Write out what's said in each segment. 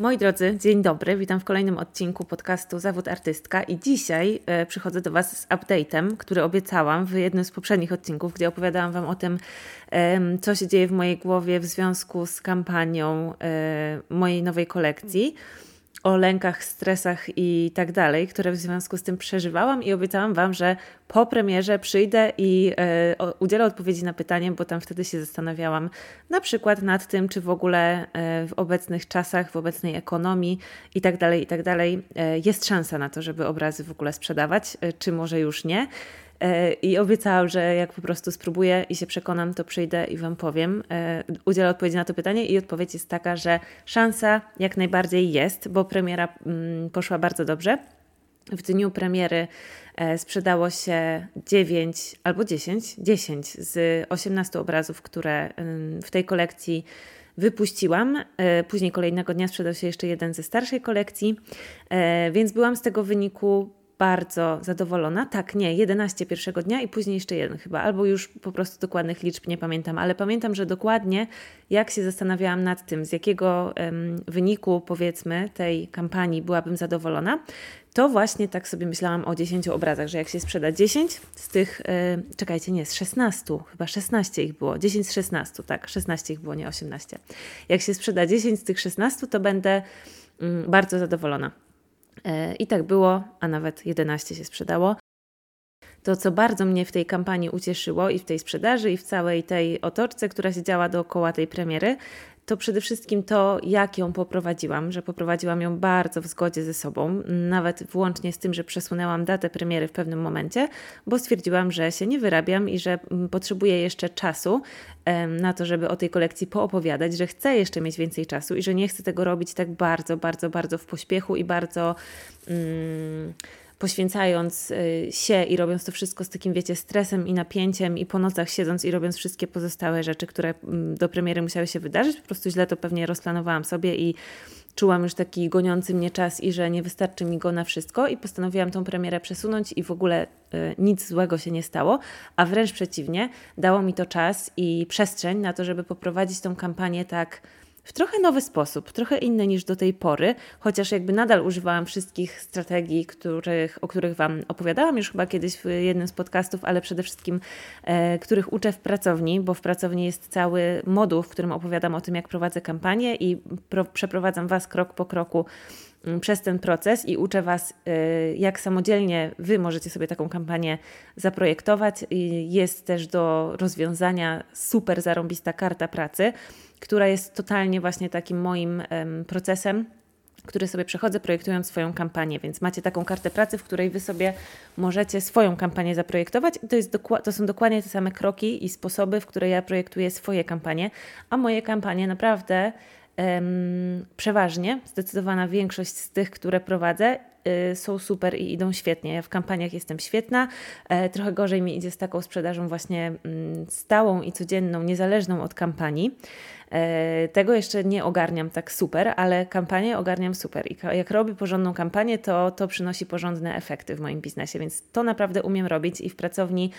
Moi drodzy, dzień dobry. Witam w kolejnym odcinku podcastu Zawód Artystka i dzisiaj e, przychodzę do Was z update'em, który obiecałam w jednym z poprzednich odcinków, gdzie opowiadałam Wam o tym, co się dzieje w mojej głowie w związku z kampanią e, mojej nowej kolekcji o lękach, stresach i tak dalej, które w związku z tym przeżywałam i obiecałam Wam, że po premierze przyjdę i e, udzielę odpowiedzi na pytanie, bo tam wtedy się zastanawiałam na przykład nad tym, czy w ogóle e, w obecnych czasach, w obecnej ekonomii i tak dalej, i tak dalej e, jest szansa na to, żeby obrazy w ogóle sprzedawać, e, czy może już nie. E, I obiecałam, że jak po prostu spróbuję i się przekonam, to przyjdę i Wam powiem. E, udzielę odpowiedzi na to pytanie i odpowiedź jest taka, że szansa jak najbardziej jest, bo premiera mm, poszła bardzo dobrze. W dniu premiery e, sprzedało się 9 albo 10, 10 z 18 obrazów, które w tej kolekcji wypuściłam. Później kolejnego dnia sprzedał się jeszcze jeden ze starszej kolekcji, więc byłam z tego wyniku bardzo zadowolona. Tak, nie, 11 pierwszego dnia i później jeszcze jeden chyba, albo już po prostu dokładnych liczb nie pamiętam, ale pamiętam, że dokładnie jak się zastanawiałam nad tym, z jakiego um, wyniku powiedzmy tej kampanii byłabym zadowolona, to właśnie tak sobie myślałam o 10 obrazach, że jak się sprzeda 10 z tych, yy, czekajcie, nie, z 16, chyba 16 ich było, 10 z 16, tak, 16 ich było, nie 18. Jak się sprzeda 10 z tych 16, to będę yy, bardzo zadowolona. E, I tak było, a nawet 11 się sprzedało. To, co bardzo mnie w tej kampanii ucieszyło i w tej sprzedaży, i w całej tej otoczce, która się działa dookoła tej premiery, to przede wszystkim to, jak ją poprowadziłam, że poprowadziłam ją bardzo w zgodzie ze sobą, nawet włącznie z tym, że przesunęłam datę premiery w pewnym momencie, bo stwierdziłam, że się nie wyrabiam i że mm, potrzebuję jeszcze czasu na to, żeby o tej kolekcji poopowiadać, że chcę jeszcze mieć więcej czasu i że nie chcę tego robić tak bardzo, bardzo, bardzo w pośpiechu i bardzo. Mm, poświęcając y, się i robiąc to wszystko z takim, wiecie, stresem i napięciem i po nocach siedząc i robiąc wszystkie pozostałe rzeczy, które mm, do premiery musiały się wydarzyć, po prostu źle to pewnie rozplanowałam sobie i czułam już taki goniący mnie czas i że nie wystarczy mi go na wszystko i postanowiłam tą premierę przesunąć i w ogóle y, nic złego się nie stało, a wręcz przeciwnie, dało mi to czas i przestrzeń na to, żeby poprowadzić tą kampanię tak w trochę nowy sposób, trochę inny niż do tej pory, chociaż jakby nadal używałam wszystkich strategii, których, o których Wam opowiadałam już chyba kiedyś w jednym z podcastów, ale przede wszystkim e, których uczę w pracowni, bo w pracowni jest cały moduł, w którym opowiadam o tym, jak prowadzę kampanię i pro, przeprowadzam Was krok po kroku przez ten proces i uczę Was, e, jak samodzielnie Wy możecie sobie taką kampanię zaprojektować. Jest też do rozwiązania super zarąbista karta pracy, która jest totalnie właśnie takim moim procesem, który sobie przechodzę projektując swoją kampanię, więc macie taką kartę pracy, w której Wy sobie możecie swoją kampanię zaprojektować. I to, jest to są dokładnie te same kroki i sposoby, w które ja projektuję swoje kampanie, a moje kampanie naprawdę przeważnie, zdecydowana większość z tych, które prowadzę, y, są super i idą świetnie. Ja w kampaniach jestem świetna. E, trochę gorzej mi idzie z taką sprzedażą właśnie mm, stałą i codzienną, niezależną od kampanii. E, tego jeszcze nie ogarniam tak super, ale kampanię ogarniam super. I jak robię porządną kampanię, to to przynosi porządne efekty w moim biznesie, więc to naprawdę umiem robić i w pracowni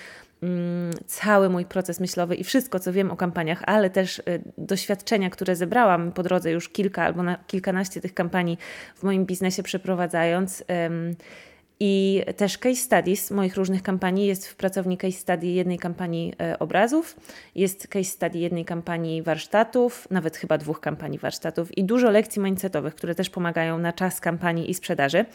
mm, cały mój proces myślowy i wszystko, co wiem o kampaniach, ale też y, doświadczenia, które zebrałam po drodze już kilka albo na kilkanaście tych kampanii w moim biznesie przeprowadzając. I też case studies moich różnych kampanii. Jest w pracowni case study jednej kampanii e, obrazów, jest case study jednej kampanii warsztatów, nawet chyba dwóch kampanii warsztatów i dużo lekcji mindsetowych, które też pomagają na czas kampanii i sprzedaży.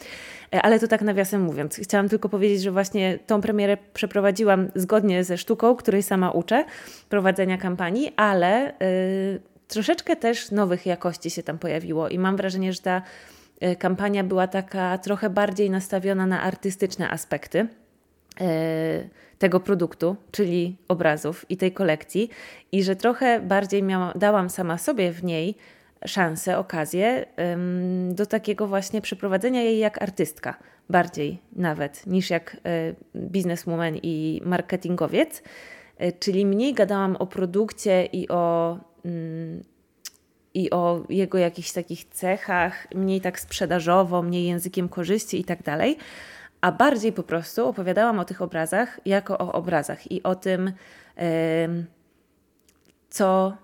E, ale to tak nawiasem mówiąc. Chciałam tylko powiedzieć, że właśnie tą premierę przeprowadziłam zgodnie ze sztuką, której sama uczę, prowadzenia kampanii, ale yy, troszeczkę też nowych jakości się tam pojawiło i mam wrażenie, że ta kampania była taka trochę bardziej nastawiona na artystyczne aspekty e, tego produktu, czyli obrazów i tej kolekcji, i że trochę bardziej miałam, dałam sama sobie w niej szansę, okazję do takiego właśnie przeprowadzenia jej jak artystka, bardziej nawet niż jak e, bizneswoman i marketingowiec. Czyli mniej gadałam o produkcie i o mm, i o jego jakichś takich cechach, mniej tak sprzedażowo, mniej językiem korzyści i tak dalej, a bardziej po prostu opowiadałam o tych obrazach jako o obrazach i o tym, co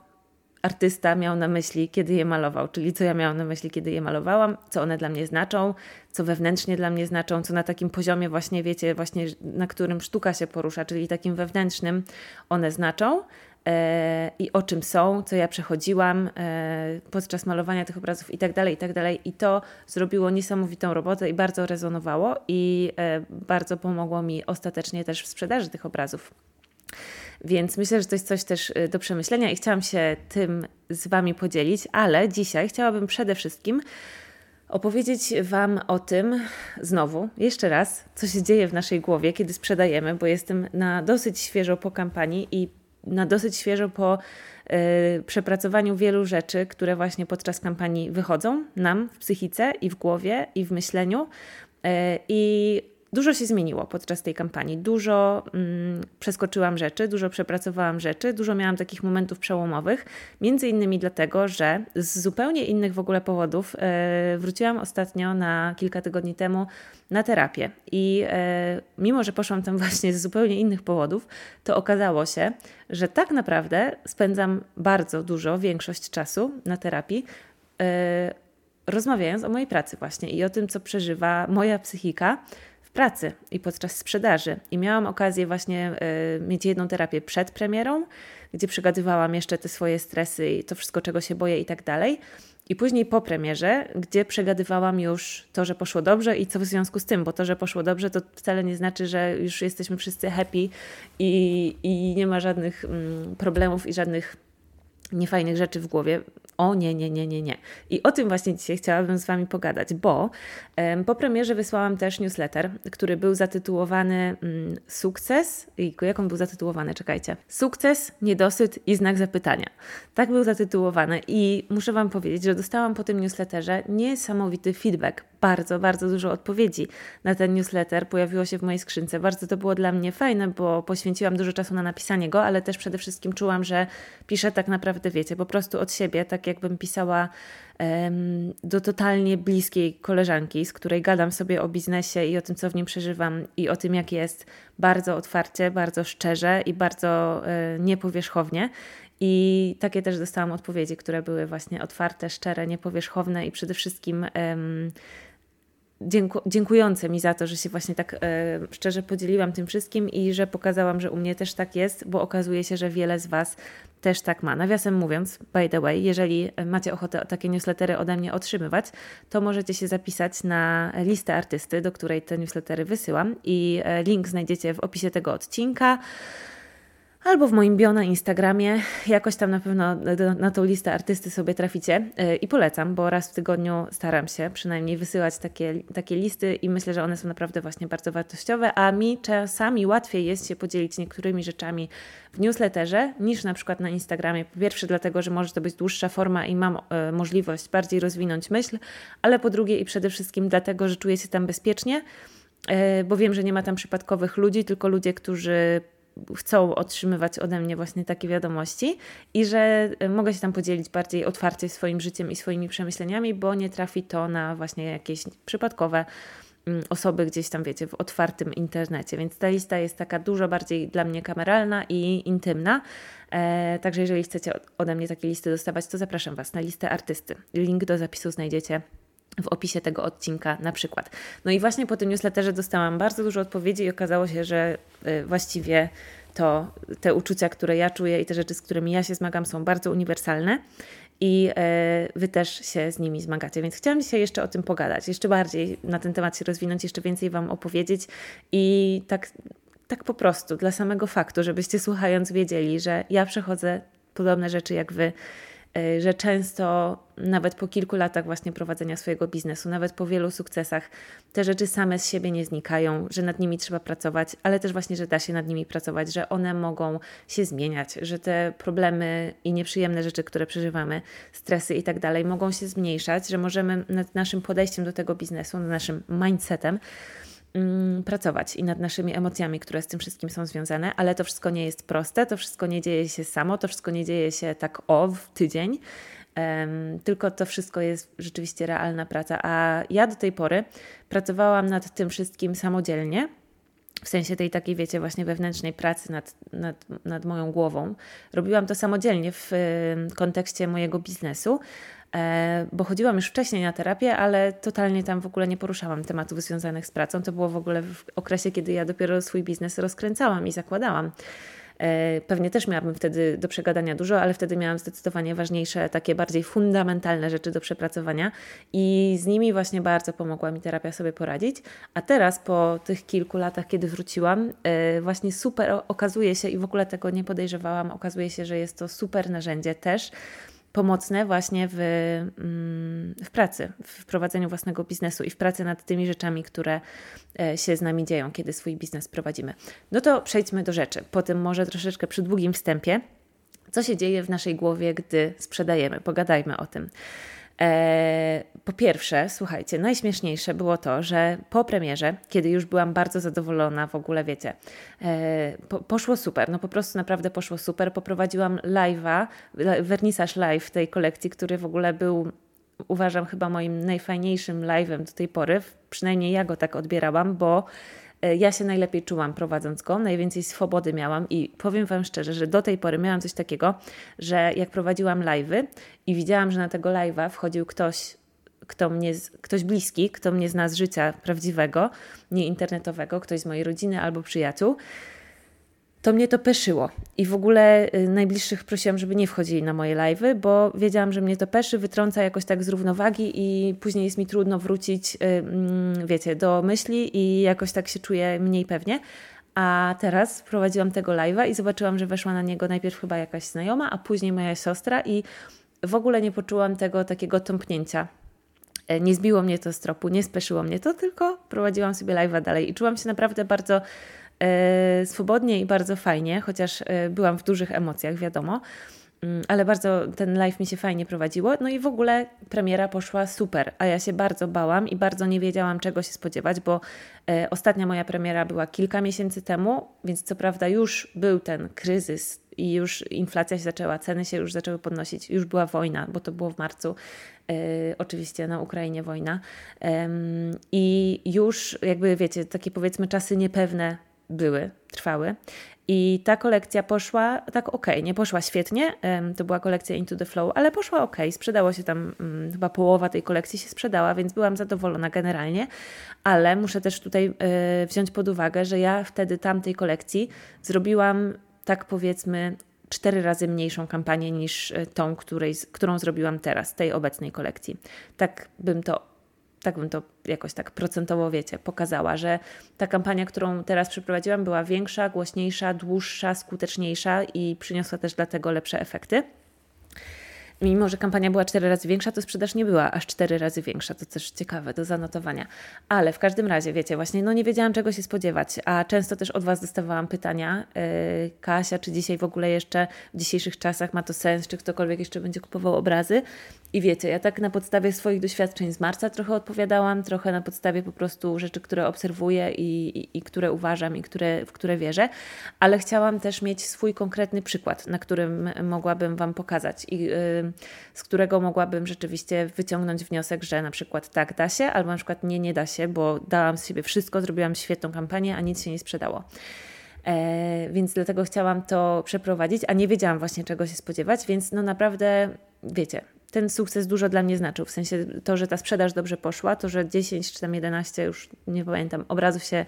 artysta miał na myśli, kiedy je malował, czyli co ja miałam na myśli, kiedy je malowałam, co one dla mnie znaczą, co wewnętrznie dla mnie znaczą, co na takim poziomie właśnie, wiecie, właśnie na którym sztuka się porusza, czyli takim wewnętrznym one znaczą i o czym są, co ja przechodziłam e, podczas malowania tych obrazów i tak dalej, i tak dalej. I to zrobiło niesamowitą robotę i bardzo rezonowało i e, bardzo pomogło mi ostatecznie też w sprzedaży tych obrazów. Więc myślę, że to jest coś też do przemyślenia i chciałam się tym z Wami podzielić, ale dzisiaj chciałabym przede wszystkim opowiedzieć Wam o tym znowu, jeszcze raz, co się dzieje w naszej głowie, kiedy sprzedajemy, bo jestem na dosyć świeżo po kampanii i na dosyć świeżo po y, przepracowaniu wielu rzeczy, które właśnie podczas kampanii wychodzą nam w psychice i w głowie i w myśleniu. Y, I Dużo się zmieniło podczas tej kampanii. Dużo mm, przeskoczyłam rzeczy, dużo przepracowałam rzeczy, dużo miałam takich momentów przełomowych. Między innymi dlatego, że z zupełnie innych w ogóle powodów e, wróciłam ostatnio na kilka tygodni temu na terapię. I e, mimo, że poszłam tam właśnie z zupełnie innych powodów, to okazało się, że tak naprawdę spędzam bardzo dużo, większość czasu na terapii. E, rozmawiając o mojej pracy właśnie i o tym, co przeżywa moja psychika, pracy i podczas sprzedaży. I miałam okazję właśnie y, mieć jedną terapię przed premierą, gdzie przegadywałam jeszcze te swoje stresy i to wszystko, czego się boję i tak dalej. I później po premierze, gdzie przegadywałam już to, że poszło dobrze i co w związku z tym, bo to, że poszło dobrze, to wcale nie znaczy, że już jesteśmy wszyscy happy i, i nie ma żadnych mm, problemów i żadnych niefajnych rzeczy w głowie. O nie, nie, nie, nie, nie. I o tym właśnie dzisiaj chciałabym z Wami pogadać, bo po premierze wysłałam też newsletter, który był zatytułowany mm, Sukces. I jak on był zatytułowany? Czekajcie. Sukces, niedosyt i znak zapytania. Tak był zatytułowany i muszę Wam powiedzieć, że dostałam po tym newsletterze niesamowity feedback. Bardzo, bardzo dużo odpowiedzi na ten newsletter pojawiło się w mojej skrzynce. Bardzo to było dla mnie fajne, bo poświęciłam dużo czasu na napisanie go, ale też przede wszystkim czułam, że piszę tak naprawdę, wiecie, po prostu od siebie, tak jakbym pisała um, do totalnie bliskiej koleżanki, z której gadam sobie o biznesie i o tym, co w nim przeżywam i o tym, jak jest bardzo otwarcie, bardzo szczerze i bardzo e, niepowierzchownie. I takie też dostałam odpowiedzi, które były właśnie otwarte, szczere, niepowierzchowne i przede wszystkim dzięku, dziękujące mi za to, że się właśnie tak e, szczerze podzieliłam tym wszystkim i że pokazałam, że u mnie też tak jest, bo okazuje się, że wiele z Was też tak ma. Nawiasem mówiąc, by the way, jeżeli macie ochotę takie newslettery ode mnie otrzymywać, to możecie się zapisać na listę artysty, do której te newslettery wysyłam i e, link znajdziecie w opisie tego odcinka albo w moim bio na Instagramie. Jakoś tam na pewno na tą listę artysty sobie traficie y, i polecam, bo raz w tygodniu staram się przynajmniej wysyłać takie, takie listy i myślę, że one są naprawdę właśnie bardzo wartościowe, a mi czasami łatwiej jest się podzielić niektórymi rzeczami w newsletterze niż na przykład na Instagramie. Po pierwsze dlatego, że może to być dłuższa forma i mam y, możliwość bardziej rozwinąć myśl, ale po drugie i przede wszystkim dlatego, że czuję się tam bezpiecznie, y, bo wiem, że nie ma tam przypadkowych ludzi, tylko ludzie, którzy chcą otrzymywać ode mnie właśnie takie wiadomości i że e, mogę się tam podzielić bardziej otwarcie swoim życiem i swoimi przemyśleniami, bo nie trafi to na właśnie jakieś przypadkowe mm, osoby gdzieś tam, wiecie, w otwartym internecie. Więc ta lista jest taka dużo bardziej dla mnie kameralna i intymna. E, także jeżeli chcecie ode mnie takie listy dostawać, to zapraszam Was na listę artysty. Link do zapisu znajdziecie w opisie tego odcinka na przykład. No i właśnie po tym newsletterze dostałam bardzo dużo odpowiedzi i okazało się, że y, właściwie to te uczucia, które ja czuję i te rzeczy, z którymi ja się zmagam, są bardzo uniwersalne i y, Wy też się z nimi zmagacie. Więc chciałam dzisiaj jeszcze o tym pogadać, jeszcze bardziej na ten temat się rozwinąć, jeszcze więcej Wam opowiedzieć i tak, tak po prostu, dla samego faktu, żebyście słuchając wiedzieli, że ja przechodzę podobne rzeczy jak Wy że często nawet po kilku latach właśnie prowadzenia swojego biznesu, nawet po wielu sukcesach, te rzeczy same z siebie nie znikają, że nad nimi trzeba pracować, ale też właśnie, że da się nad nimi pracować, że one mogą się zmieniać, że te problemy i nieprzyjemne rzeczy, które przeżywamy, stresy i tak dalej, mogą się zmniejszać, że możemy nad naszym podejściem do tego biznesu, nad naszym mindsetem, pracować i nad naszymi emocjami, które z tym wszystkim są związane, ale to wszystko nie jest proste, to wszystko nie dzieje się samo, to wszystko nie dzieje się tak o w tydzień, tylko to wszystko jest rzeczywiście realna praca. A ja do tej pory pracowałam nad tym wszystkim samodzielnie w sensie tej takiej, wiecie, właśnie wewnętrznej pracy nad, nad, nad moją głową. Robiłam to samodzielnie w kontekście mojego biznesu, e, bo chodziłam już wcześniej na terapię, ale totalnie tam w ogóle nie poruszałam tematów związanych z pracą. To było w ogóle w okresie, kiedy ja dopiero swój biznes rozkręcałam i zakładałam. E, pewnie też miałabym wtedy do przegadania dużo, ale wtedy miałam zdecydowanie ważniejsze, takie bardziej fundamentalne rzeczy do przepracowania i z nimi właśnie bardzo pomogła mi terapia sobie poradzić. A teraz po tych kilku latach, kiedy wróciłam, e, właśnie super okazuje się i w ogóle tego nie podejrzewałam, okazuje się, że jest to super narzędzie też pomocne właśnie w, mm, w pracy, w prowadzeniu własnego biznesu i w pracy nad tymi rzeczami, które e, się z nami dzieją, kiedy swój biznes prowadzimy. No to przejdźmy do rzeczy. Po tym może troszeczkę przy długim wstępie. Co się dzieje w naszej głowie, gdy sprzedajemy? Pogadajmy o tym. E, po pierwsze, słuchajcie, najśmieszniejsze było to, że po premierze, kiedy już byłam bardzo zadowolona, w ogóle wiecie, e, po, poszło super, no po prostu naprawdę poszło super. Poprowadziłam live'a, wernisaż live tej kolekcji, który w ogóle był uważam chyba moim najfajniejszym live'em do tej pory. Przynajmniej ja go tak odbierałam, bo ja się najlepiej czułam prowadząc go, najwięcej swobody miałam i powiem Wam szczerze, że do tej pory miałam coś takiego, że jak prowadziłam live'y i widziałam, że na tego live'a wchodził ktoś, kto mnie, ktoś bliski, kto mnie zna z życia prawdziwego, nie internetowego, ktoś z mojej rodziny albo przyjaciół, to mnie to peszyło. I w ogóle y, najbliższych prosiłam, żeby nie wchodzili na moje live'y, bo wiedziałam, że mnie to peszy, wytrąca jakoś tak z równowagi i później jest mi trudno wrócić, y, mm, wiecie, do myśli i jakoś tak się czuję mniej pewnie. A teraz prowadziłam tego live'a i zobaczyłam, że weszła na niego najpierw chyba jakaś znajoma, a później moja siostra i w ogóle nie poczułam tego takiego tąpnięcia. E, nie zbiło mnie to z tropu, nie speszyło mnie to, tylko prowadziłam sobie live'a dalej i czułam się naprawdę bardzo swobodnie i bardzo fajnie, chociaż e, byłam w dużych emocjach, wiadomo. Mm, ale bardzo ten live mi się fajnie prowadziło. No i w ogóle premiera poszła super, a ja się bardzo bałam i bardzo nie wiedziałam, czego się spodziewać, bo e, ostatnia moja premiera była kilka miesięcy temu, więc co prawda już był ten kryzys i już inflacja się zaczęła, ceny się już zaczęły podnosić, już była wojna, bo to było w marcu. E, oczywiście na Ukrainie wojna. I już jakby wiecie, takie powiedzmy czasy niepewne były, trwały. I ta kolekcja poszła tak ok, nie poszła świetnie, to była kolekcja Into the Flow, ale poszła ok, sprzedało się tam, mm, chyba połowa tej kolekcji się sprzedała, więc byłam zadowolona generalnie, ale muszę też tutaj e, wziąć pod uwagę, że ja wtedy tamtej kolekcji zrobiłam tak powiedzmy cztery razy mniejszą kampanię niż e, tą, której, którą zrobiłam teraz, tej obecnej kolekcji. Tak bym to tak bym to jakoś tak procentowo, wiecie, pokazała, że ta kampania, którą teraz przeprowadziłam, była większa, głośniejsza, dłuższa, skuteczniejsza i przyniosła też dlatego lepsze efekty mimo że kampania była cztery razy większa, to sprzedaż nie była aż cztery razy większa. To też ciekawe do zanotowania. Ale w każdym razie, wiecie, właśnie no nie wiedziałam czego się spodziewać, a często też od Was dostawałam pytania, yy, Kasia, czy dzisiaj w ogóle jeszcze w dzisiejszych czasach ma to sens, czy ktokolwiek jeszcze będzie kupował obrazy. I wiecie, ja tak na podstawie swoich doświadczeń z marca trochę odpowiadałam, trochę na podstawie po prostu rzeczy, które obserwuję i, i, i które uważam i które, w które wierzę, ale chciałam też mieć swój konkretny przykład, na którym mogłabym Wam pokazać i yy, z którego mogłabym rzeczywiście wyciągnąć wniosek, że na przykład tak da się, albo na przykład nie, nie da się, bo dałam z siebie wszystko, zrobiłam świetną kampanię, a nic się nie sprzedało. E, więc dlatego chciałam to przeprowadzić, a nie wiedziałam właśnie czego się spodziewać, więc no naprawdę, wiecie, ten sukces dużo dla mnie znaczył. W sensie to, że ta sprzedaż dobrze poszła, to, że 10 czy tam 11, już nie pamiętam, obrazów się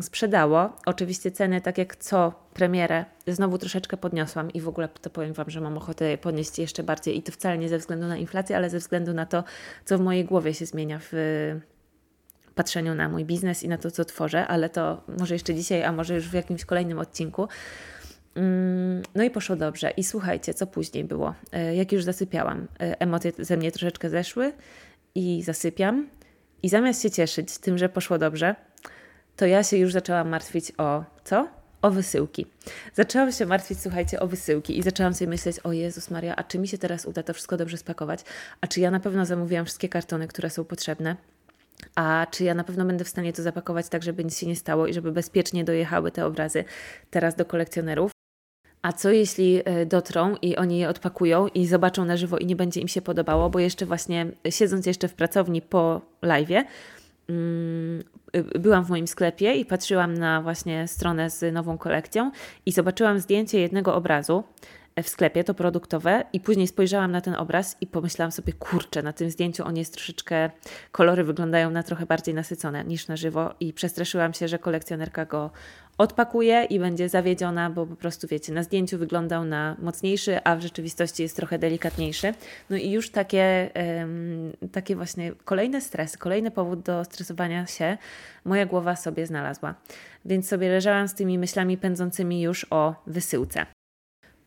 sprzedało. Oczywiście ceny, tak jak co premierę, znowu troszeczkę podniosłam i w ogóle to powiem Wam, że mam ochotę je podnieść jeszcze bardziej i to wcale nie ze względu na inflację, ale ze względu na to, co w mojej głowie się zmienia w patrzeniu na mój biznes i na to, co tworzę, ale to może jeszcze dzisiaj, a może już w jakimś kolejnym odcinku. Mm, no i poszło dobrze. I słuchajcie, co później było. E, jak już zasypiałam, e, emocje ze mnie troszeczkę zeszły i zasypiam. I zamiast się cieszyć tym, że poszło dobrze, to ja się już zaczęłam martwić o co? O wysyłki. Zaczęłam się martwić, słuchajcie, o wysyłki i zaczęłam sobie myśleć, o Jezus Maria, a czy mi się teraz uda to wszystko dobrze spakować? A czy ja na pewno zamówiłam wszystkie kartony, które są potrzebne? A czy ja na pewno będę w stanie to zapakować tak, żeby nic się nie stało i żeby bezpiecznie dojechały te obrazy teraz do kolekcjonerów? A co jeśli e, dotrą i oni je odpakują i zobaczą na żywo i nie będzie im się podobało, bo jeszcze właśnie siedząc jeszcze w pracowni po live, mm, byłam w moim sklepie i patrzyłam na właśnie stronę z nową kolekcją i zobaczyłam zdjęcie jednego obrazu w sklepie, to produktowe, i później spojrzałam na ten obraz i pomyślałam sobie, kurczę, na tym zdjęciu on jest troszeczkę, kolory wyglądają na trochę bardziej nasycone niż na żywo, i przestraszyłam się, że kolekcjonerka go odpakuje i będzie zawiedziona, bo po prostu wiecie, na zdjęciu wyglądał na mocniejszy, a w rzeczywistości jest trochę delikatniejszy. No i już takie, takie właśnie kolejne stresy, kolejny powód do stresowania się moja głowa sobie znalazła. Więc sobie leżałam z tymi myślami pędzącymi już o wysyłce.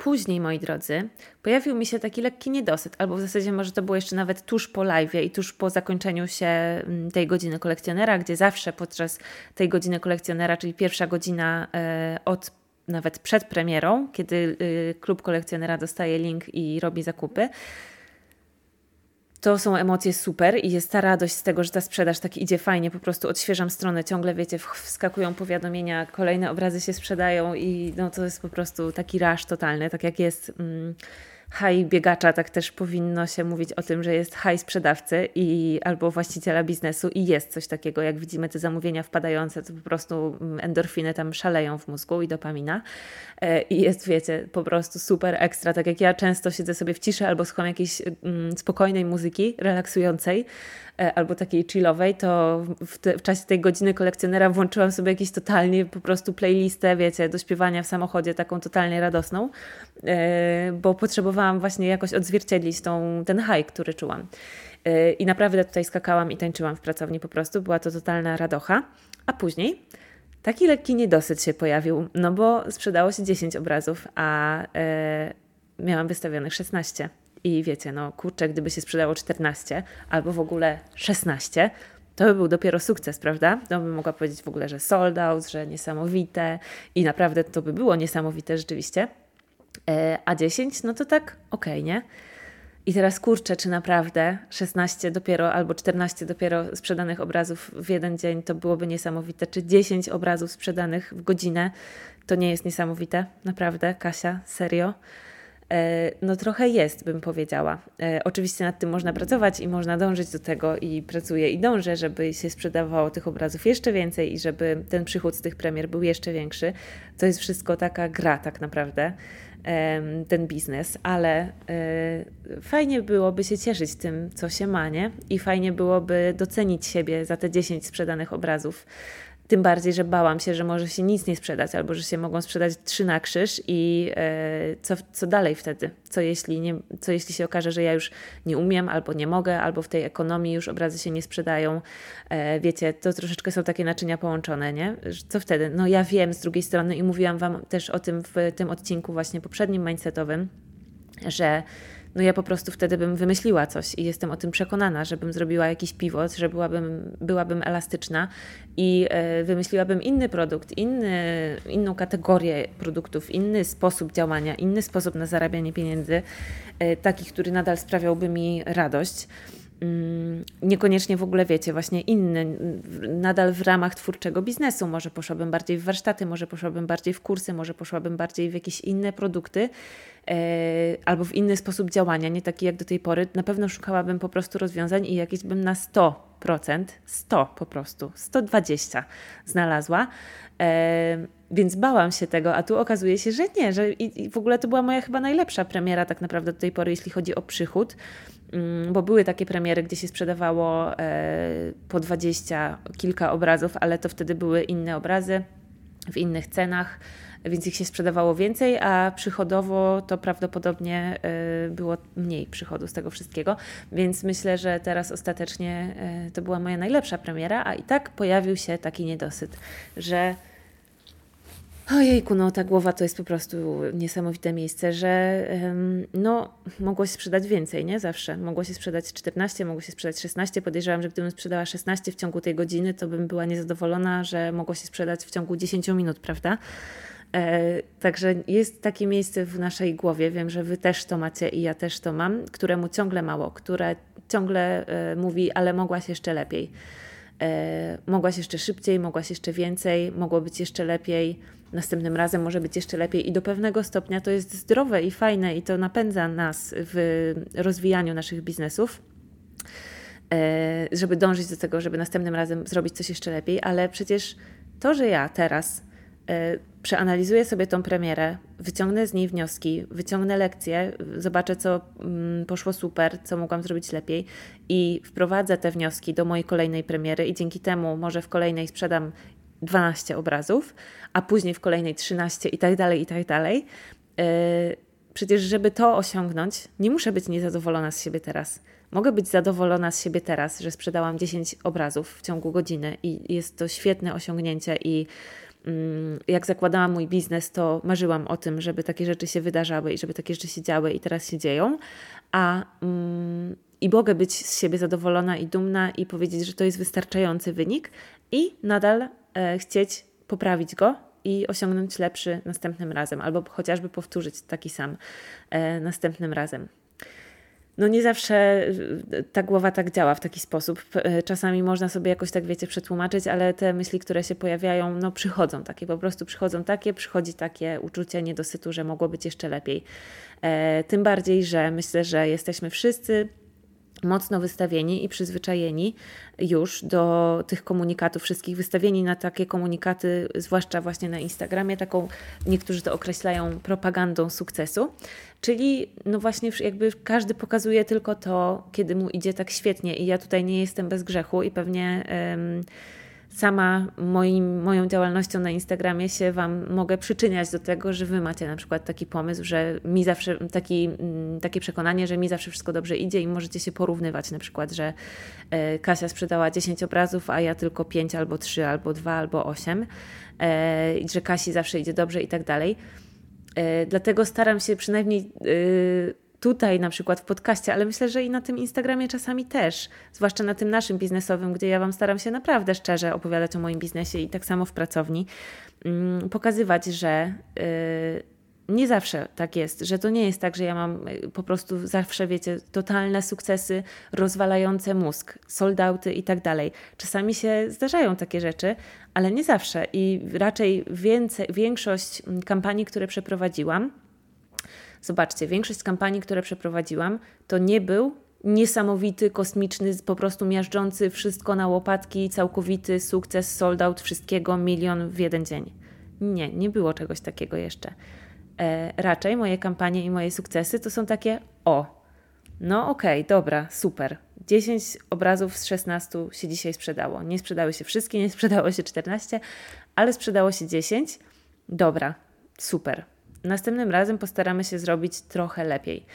Później, moi drodzy, pojawił mi się taki lekki niedosyt, albo w zasadzie może to było jeszcze nawet tuż po live i tuż po zakończeniu się mm, tej godziny kolekcjonera, gdzie zawsze podczas tej godziny kolekcjonera, czyli pierwsza godzina e, od nawet przed premierą, kiedy y, klub kolekcjonera dostaje link i robi zakupy, to są emocje super i jest ta radość z tego, że ta sprzedaż tak idzie fajnie, po prostu odświeżam stronę, ciągle wiecie, wskakują powiadomienia, kolejne obrazy się sprzedają i no to jest po prostu taki raż totalny, tak jak jest... Mm, high biegacza, tak też powinno się mówić o tym, że jest high sprzedawcy i albo właściciela biznesu i jest coś takiego, jak widzimy te zamówienia wpadające, to po prostu mm, endorfiny tam szaleją w mózgu i dopamina. E, i jest, wiecie, po prostu super ekstra, tak jak ja często siedzę sobie w ciszy albo słucham jakiejś mm, spokojnej muzyki, relaksującej, albo takiej chillowej, to w, te, w, czasie tej godziny kolekcjonera włączyłam sobie jakieś totalnie po prostu playlistę, wiecie, do śpiewania w samochodzie, taką totalnie radosną, e, bo potrzebowałam właśnie jakoś odzwierciedlić tą, ten high, który czułam. E, I naprawdę tutaj skakałam i tańczyłam w pracowni po prostu, była to totalna radocha. A później taki lekki niedosyt się pojawił, no bo sprzedało się 10 obrazów, a miałam wystawionych 16. I wiecie, no kurczę, gdyby się sprzedało 14 albo w ogóle 16, to by był dopiero sukces, prawda? To bym mogła powiedzieć w ogóle, że sold out, że niesamowite i naprawdę to by było niesamowite rzeczywiście. E, a 10, no to tak okej, okay, nie? I teraz kurczę, czy naprawdę 16 dopiero albo 14 dopiero sprzedanych obrazów w jeden dzień to byłoby niesamowite, czy 10 obrazów sprzedanych w godzinę to nie jest niesamowite? Naprawdę, Kasia, serio? E, no trochę jest, bym powiedziała. E, oczywiście nad tym można pracować i można dążyć do tego i pracuję i dążę, żeby się sprzedawało tych obrazów jeszcze więcej i żeby ten przychód z tych premier był jeszcze większy. To jest wszystko taka gra tak naprawdę ten biznes, ale e, fajnie byłoby się cieszyć tym, co się ma, nie? I fajnie byłoby docenić siebie za te 10 sprzedanych obrazów. Tym bardziej, że bałam się, że może się nic nie sprzedać, albo że się mogą sprzedać trzy na krzyż i e, co, co dalej wtedy? Co jeśli, nie, co jeśli się okaże, że ja już nie umiem, albo nie mogę, albo w tej ekonomii już obrazy się nie sprzedają? E, wiecie, to troszeczkę są takie naczynia połączone, nie? Co wtedy? No ja wiem z drugiej strony i mówiłam Wam też o tym w tym odcinku właśnie poprzednim mindsetowym, że no ja po prostu wtedy bym wymyśliła coś i jestem o tym przekonana, żebym zrobiła jakiś pivot, że byłabym, byłabym elastyczna i e, wymyśliłabym inny produkt, inny, inną kategorię produktów, inny sposób działania, inny sposób na zarabianie pieniędzy, e, taki, który nadal sprawiałby mi radość. Mm, niekoniecznie w ogóle wiecie, właśnie inny, nadal w ramach twórczego biznesu. Może poszłabym bardziej w warsztaty, może poszłabym bardziej w kursy, może poszłabym bardziej w jakieś inne produkty e, albo w inny sposób działania, nie taki jak do tej pory. Na pewno szukałabym po prostu rozwiązań i jakieś bym na 100%, 100 po prostu, 120 znalazła. E, więc bałam się tego, a tu okazuje się, że nie, że i, i w ogóle to była moja chyba najlepsza premiera tak naprawdę do tej pory, jeśli chodzi o przychód. Mm, bo były takie premiery, gdzie się sprzedawało e, po 20 kilka obrazów, ale to wtedy były inne obrazy w innych cenach, więc ich się sprzedawało więcej, a przychodowo to prawdopodobnie e, było mniej przychodu z tego wszystkiego. Więc myślę, że teraz ostatecznie e, to była moja najlepsza premiera, a i tak pojawił się taki niedosyt, że Ojejku, no ta głowa to jest po prostu niesamowite miejsce, że no, mogło się sprzedać więcej, nie? Zawsze. Mogło się sprzedać 14, mogło się sprzedać 16. Podejrzewam, że gdybym sprzedała 16 w ciągu tej godziny, to bym była niezadowolona, że mogło się sprzedać w ciągu 10 minut, prawda? E, także jest takie miejsce w naszej głowie, wiem, że Wy też to macie i ja też to mam, któremu ciągle mało, które ciągle e, mówi, ale mogłaś jeszcze lepiej. E, mogłaś jeszcze szybciej, mogłaś jeszcze więcej, mogło być jeszcze lepiej następnym razem może być jeszcze lepiej i do pewnego stopnia to jest zdrowe i fajne i to napędza nas w rozwijaniu naszych biznesów. żeby dążyć do tego, żeby następnym razem zrobić coś jeszcze lepiej, ale przecież to, że ja teraz przeanalizuję sobie tą premierę, wyciągnę z niej wnioski, wyciągnę lekcje, zobaczę, co mm, poszło super, co mogłam zrobić lepiej i wprowadzę te wnioski do mojej kolejnej premiery i dzięki temu może w kolejnej sprzedam 12 obrazów, a później w kolejnej 13 i tak dalej, i tak dalej. E, przecież, żeby to osiągnąć, nie muszę być niezadowolona z siebie teraz. Mogę być zadowolona z siebie teraz, że sprzedałam 10 obrazów w ciągu godziny i jest to świetne osiągnięcie i mm, jak zakładałam mój biznes, to marzyłam o tym, żeby takie rzeczy się wydarzały i żeby takie rzeczy się działy i teraz się dzieją. A mm, i mogę być z siebie zadowolona i dumna i powiedzieć, że to jest wystarczający wynik i nadal chcieć poprawić go i osiągnąć lepszy następnym razem, albo chociażby powtórzyć taki sam e, następnym razem. No nie zawsze e, ta głowa tak działa w taki sposób. E, czasami można sobie jakoś tak, wiecie, przetłumaczyć, ale te myśli, które się pojawiają, no przychodzą takie, po prostu przychodzą takie, przychodzi takie uczucie niedosytu, że mogło być jeszcze lepiej. E, tym bardziej, że myślę, że jesteśmy wszyscy mocno wystawieni i przyzwyczajeni już do tych komunikatów wszystkich, wystawieni na takie komunikaty, zwłaszcza właśnie na Instagramie, taką niektórzy to określają propagandą sukcesu, czyli no właśnie jakby każdy pokazuje tylko to, kiedy mu idzie tak świetnie. I ja tutaj nie jestem bez grzechu i pewnie sama moim, moją działalnością na Instagramie się Wam mogę przyczyniać do tego, że Wy macie na przykład taki pomysł, że mi zawsze, taki, mm, takie przekonanie, że mi zawsze wszystko dobrze idzie i możecie się porównywać na przykład, że e, Kasia sprzedała 10 obrazów, a ja tylko 5 albo 3 albo 2 albo 8 e, i że Kasi zawsze idzie dobrze i tak dalej. E, dlatego staram się przynajmniej tutaj na przykład w podcaście, ale myślę, że i na tym Instagramie czasami też, zwłaszcza na tym naszym biznesowym, gdzie ja Wam staram się naprawdę szczerze opowiadać o moim biznesie i tak samo w pracowni, mm, pokazywać, że y, nie zawsze tak jest, że to nie jest tak, że ja mam y, po prostu zawsze, wiecie, totalne sukcesy rozwalające mózg, soldauty i tak dalej. Czasami się zdarzają takie rzeczy, ale nie zawsze i raczej więcej, większość mm, kampanii, które przeprowadziłam, Zobaczcie, większość kampanii, które przeprowadziłam, to nie był niesamowity, kosmiczny, po prostu miażdżący wszystko na łopatki, całkowity sukces, sold out wszystkiego, milion w jeden dzień. Nie, nie było czegoś takiego jeszcze. E, raczej moje kampanie i moje sukcesy to są takie o, no okej, okay, dobra, super. 10 obrazów z 16 się dzisiaj sprzedało. Nie sprzedały się wszystkie, nie sprzedało się 14, ale sprzedało się 10. Dobra, super. Następnym razem postaramy się zrobić trochę lepiej.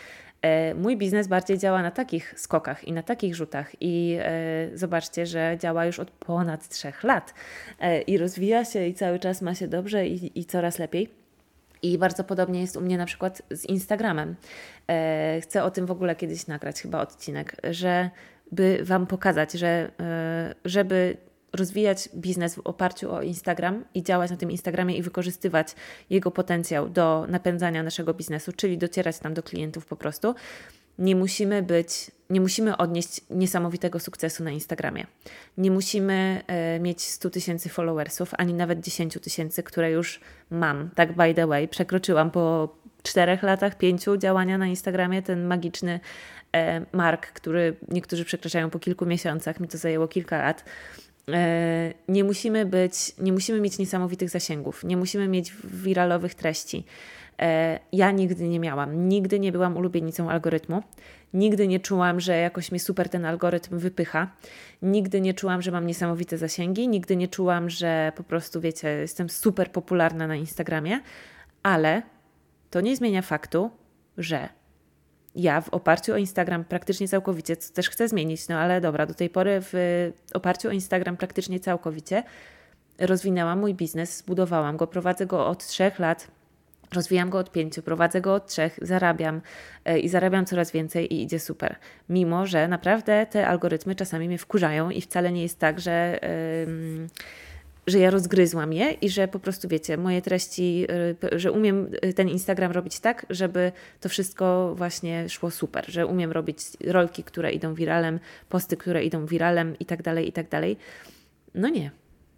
E, mój biznes bardziej działa na takich skokach i na takich rzutach, i e, zobaczcie, że działa już od ponad trzech lat e, i rozwija się i cały czas ma się dobrze i, i coraz lepiej. I bardzo podobnie jest u mnie na przykład z Instagramem. Chcę o tym w ogóle kiedyś nagrać, chyba odcinek, że by Wam pokazać, że żeby rozwijać biznes w oparciu o Instagram i działać na tym Instagramie i wykorzystywać jego potencjał do napędzania naszego biznesu, czyli docierać tam do klientów po prostu, nie musimy być, nie musimy odnieść niesamowitego sukcesu na Instagramie. Nie musimy e, mieć 100 tysięcy followersów, ani nawet 10 tysięcy, które już mam. Tak, by the way, przekroczyłam po czterech latach, pięciu działania na Instagramie ten magiczny e, mark, który niektórzy przekraczają po kilku miesiącach. Mi to zajęło kilka lat. E, nie musimy być, nie musimy mieć niesamowitych zasięgów, nie musimy mieć wiralowych treści. E, ja nigdy nie miałam, nigdy nie byłam ulubienicą algorytmu, nigdy nie czułam, że jakoś mnie super ten algorytm wypycha, nigdy nie czułam, że mam niesamowite zasięgi, nigdy nie czułam, że po prostu, wiecie, jestem super popularna na Instagramie, ale to nie zmienia faktu, że ja w oparciu o Instagram praktycznie całkowicie, co też chcę zmienić, no ale dobra, do tej pory w oparciu o Instagram praktycznie całkowicie rozwinęłam mój biznes, zbudowałam go, prowadzę go od trzech lat. Rozwijam go od pięciu, prowadzę go od trzech, zarabiam yy, i zarabiam coraz więcej i idzie super. Mimo, że naprawdę te algorytmy czasami mnie wkurzają i wcale nie jest tak, że. Yy, że ja rozgryzłam je i że po prostu wiecie, moje treści, y, że umiem y, ten Instagram robić tak, żeby to wszystko właśnie szło super, że umiem robić rolki, które idą wiralem, posty, które idą wiralem i tak dalej, i tak dalej. No nie.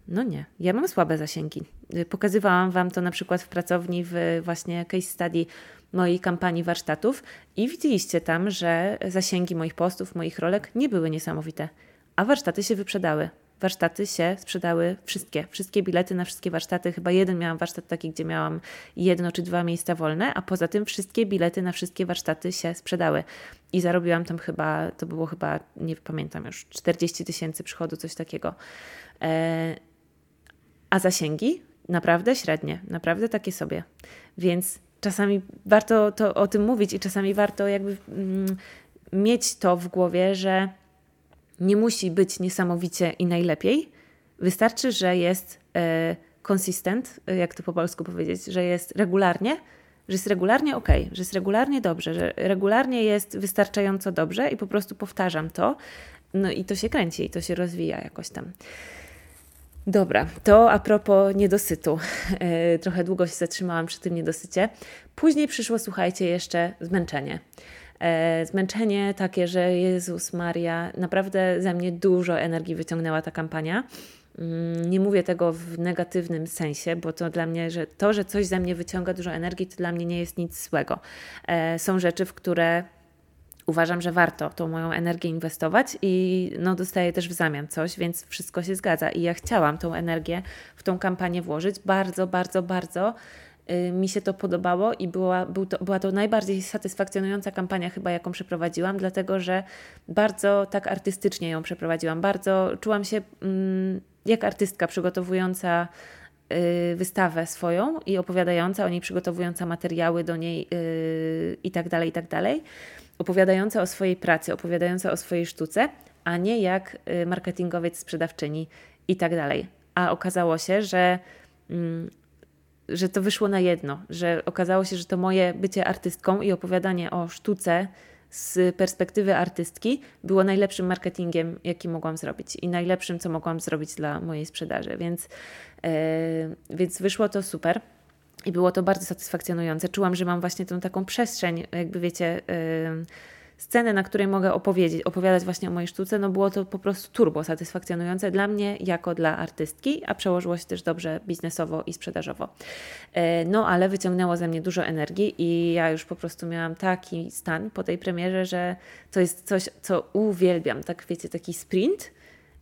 No nie, ja mam słabe zasięgi. Y, pokazywałam Wam to na przykład w pracowni, w właśnie case study mojej kampanii warsztatów i widzieliście tam, że zasięgi moich postów, moich rolek nie były niesamowite, a warsztaty się wyprzedały warsztaty się sprzedały wszystkie. Wszystkie bilety na wszystkie warsztaty. Chyba jeden miałam warsztat taki, gdzie miałam jedno czy dwa miejsca wolne, a poza tym wszystkie bilety na wszystkie warsztaty się sprzedały. I zarobiłam tam chyba, to było chyba, nie pamiętam już, 40 tysięcy przychodu, coś takiego. E, a zasięgi naprawdę średnie, naprawdę takie sobie. Więc czasami warto to o tym mówić i czasami warto jakby mm, mieć to w głowie, że nie musi być niesamowicie i najlepiej. Wystarczy, że jest e, consistent, e, jak to po polsku powiedzieć, że jest regularnie, że jest regularnie ok, że jest regularnie dobrze, że regularnie jest wystarczająco dobrze i po prostu powtarzam to. No i to się kręci, i to się rozwija jakoś tam. Dobra, to a propos niedosytu. E, trochę długo się zatrzymałam przy tym niedosycie. Później przyszło, słuchajcie, jeszcze zmęczenie. E, zmęczenie takie, że Jezus Maria, naprawdę ze mnie dużo energii wyciągnęła ta kampania. Mm, nie mówię tego w negatywnym sensie, bo to dla mnie, że to, że coś ze mnie wyciąga dużo energii, to dla mnie nie jest nic złego. E, są rzeczy, w które uważam, że warto tą moją energię inwestować i no, dostaję też w zamian coś, więc wszystko się zgadza. I ja chciałam tą energię w tą kampanię włożyć bardzo, bardzo, bardzo mi się to podobało i była, był to, była to najbardziej satysfakcjonująca kampania chyba, jaką przeprowadziłam, dlatego że bardzo tak artystycznie ją przeprowadziłam. Bardzo czułam się mm, jak artystka przygotowująca y, wystawę swoją i opowiadająca o niej, przygotowująca materiały do niej y, i tak dalej, i tak dalej. Opowiadająca o swojej pracy, opowiadająca o swojej sztuce, a nie jak marketingowiec, sprzedawczyni i tak dalej. A okazało się, że mm, że to wyszło na jedno, że okazało się, że to moje bycie artystką i opowiadanie o sztuce z perspektywy artystki było najlepszym marketingiem, jaki mogłam zrobić i najlepszym, co mogłam zrobić dla mojej sprzedaży. Więc, yy, więc wyszło to super. I było to bardzo satysfakcjonujące. Czułam, że mam właśnie tą taką przestrzeń, jakby wiecie, yy, scenę, na której mogę opowiedzieć, opowiadać właśnie o mojej sztuce, no było to po prostu turbo satysfakcjonujące dla mnie jako dla artystki, a przełożyło się też dobrze biznesowo i sprzedażowo. E, no ale wyciągnęło ze mnie dużo energii i ja już po prostu miałam taki stan po tej premierze, że to jest coś, co uwielbiam, tak wiecie, taki sprint,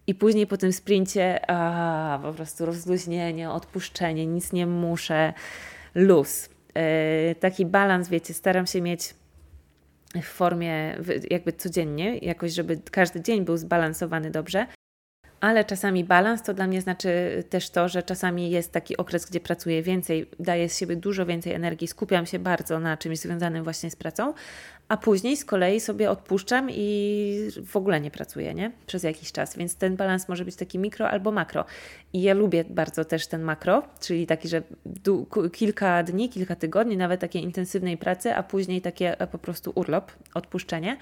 i później po tym sprincie, a po prostu rozluźnienie, odpuszczenie, nic nie muszę, luz. Yy, taki balans, wiecie, staram się mieć w formie jakby codziennie, jakoś, żeby każdy dzień był zbalansowany dobrze. Ale czasami balans to dla mnie znaczy też to, że czasami jest taki okres, gdzie pracuję więcej, daję z siebie dużo więcej energii, skupiam się bardzo na czymś związanym właśnie z pracą, a później z kolei sobie odpuszczam i w ogóle nie pracuję, nie? Przez jakiś czas. Więc ten balans może być taki mikro albo makro. I ja lubię bardzo też ten makro, czyli taki, że kilka dni, kilka tygodni, nawet takiej intensywnej pracy, a później takie po prostu urlop, odpuszczenie.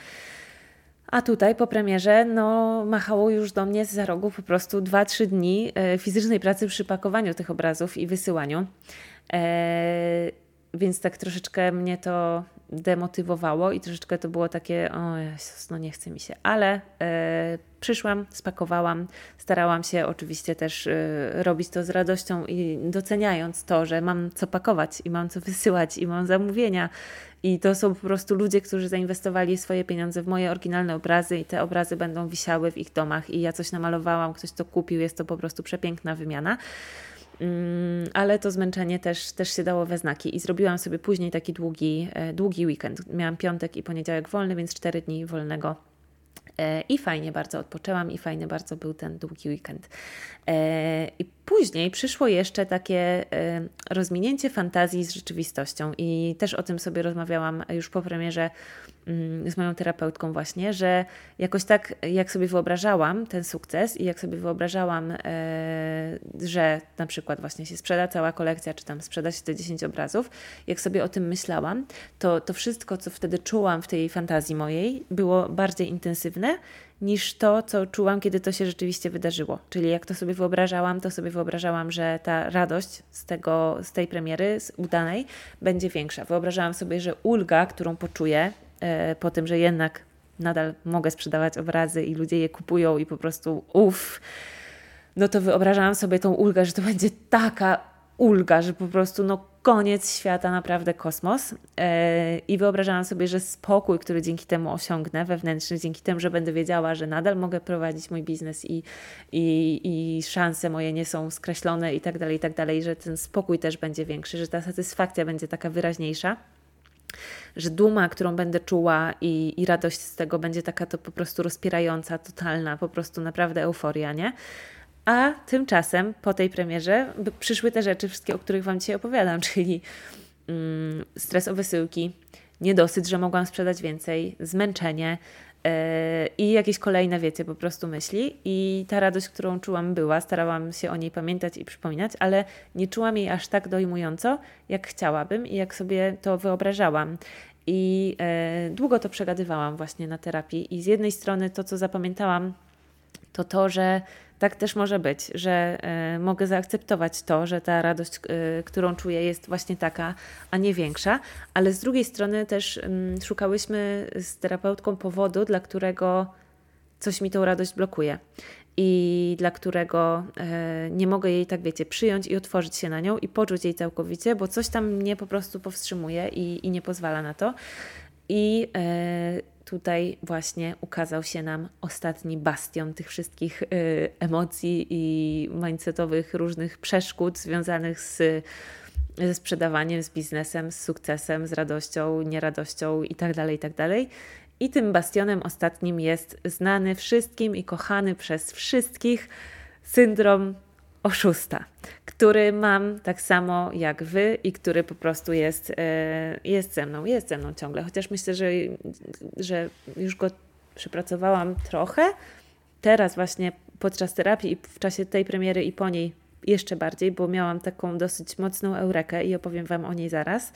A tutaj po premierze no, machało już do mnie za rogu po prostu 2-3 dni e, fizycznej pracy przy pakowaniu tych obrazów i wysyłaniu. E, więc tak troszeczkę mnie to demotywowało i troszeczkę to było takie, o Jezus, no nie chce mi się, ale e, przyszłam, spakowałam, starałam się oczywiście też e, robić to z radością i doceniając to, że mam co pakować i mam co wysyłać i mam zamówienia i to są po prostu ludzie, którzy zainwestowali swoje pieniądze w moje oryginalne obrazy i te obrazy będą wisiały w ich domach i ja coś namalowałam, ktoś to kupił, jest to po prostu przepiękna wymiana. Mm, ale to zmęczenie też, też się dało we znaki i zrobiłam sobie później taki długi, e, długi weekend. Miałam piątek i poniedziałek wolny, więc cztery dni wolnego e, i fajnie bardzo odpoczęłam i fajny bardzo był ten długi weekend. E, I później przyszło jeszcze takie rozminięcie fantazji z rzeczywistością. I też o tym sobie rozmawiałam już po premierze Mm, z moją terapeutką właśnie, że jakoś tak, jak sobie wyobrażałam ten sukces i jak sobie wyobrażałam, e, że na przykład właśnie się sprzeda cała kolekcja, czy tam sprzeda się te 10 obrazów, jak sobie o tym myślałam, to to wszystko, co wtedy czułam w tej fantazji mojej, było bardziej intensywne niż to, co czułam, kiedy to się rzeczywiście wydarzyło. Czyli jak to sobie wyobrażałam, to sobie wyobrażałam, że ta radość z, tego, z tej premiery, z udanej, będzie większa. Wyobrażałam sobie, że ulga, którą poczuję, E, po tym, że jednak nadal mogę sprzedawać obrazy i ludzie je kupują i po prostu uff, no to wyobrażałam sobie tą ulgę, że to będzie taka ulga, że po prostu no koniec świata, naprawdę kosmos. E, I wyobrażałam sobie, że spokój, który dzięki temu osiągnę wewnętrzny, dzięki temu, że będę wiedziała, że nadal mogę prowadzić mój biznes i, i, i szanse moje nie są skreślone i tak dalej, i tak dalej, że ten spokój też będzie większy, że ta satysfakcja będzie taka wyraźniejsza że duma, którą będę czuła i, i radość z tego będzie taka to po prostu rozpierająca, totalna, po prostu naprawdę euforia, nie? A tymczasem po tej premierze przyszły te rzeczy, wszystkie, o których Wam dzisiaj opowiadam, czyli mm, stres o wysyłki, niedosyt, że mogłam sprzedać więcej, zmęczenie yy, i jakieś kolejne, wiecie, po prostu myśli. I ta radość, którą czułam, była, starałam się o niej pamiętać i przypominać, ale nie czułam jej aż tak dojmująco, jak chciałabym i jak sobie to wyobrażałam. I yy, długo to przegadywałam właśnie na terapii. I z jednej strony to, co zapamiętałam, to to, że tak też może być, że y, mogę zaakceptować to, że ta radość, y, którą czuję, jest właśnie taka, a nie większa, ale z drugiej strony też y, szukałyśmy z terapeutką powodu, dla którego coś mi tą radość blokuje i dla którego e, nie mogę jej, tak wiecie, przyjąć i otworzyć się na nią i poczuć jej całkowicie, bo coś tam mnie po prostu powstrzymuje i, i nie pozwala na to. I e, tutaj właśnie ukazał się nam ostatni bastion tych wszystkich y, emocji i mindsetowych różnych przeszkód związanych z, ze sprzedawaniem, z biznesem, z sukcesem, z radością, nieradością itd., tak itd. Tak I tym bastionem ostatnim jest znany wszystkim i kochany przez wszystkich syndrom oszusta, który mam tak samo jak wy i który po prostu jest, e, jest ze mną, jest ze mną ciągle. Chociaż myślę, że, że już go przepracowałam trochę. Teraz właśnie podczas terapii i w czasie tej premiery i po niej jeszcze bardziej, bo miałam taką dosyć mocną eurekę i opowiem Wam o niej zaraz.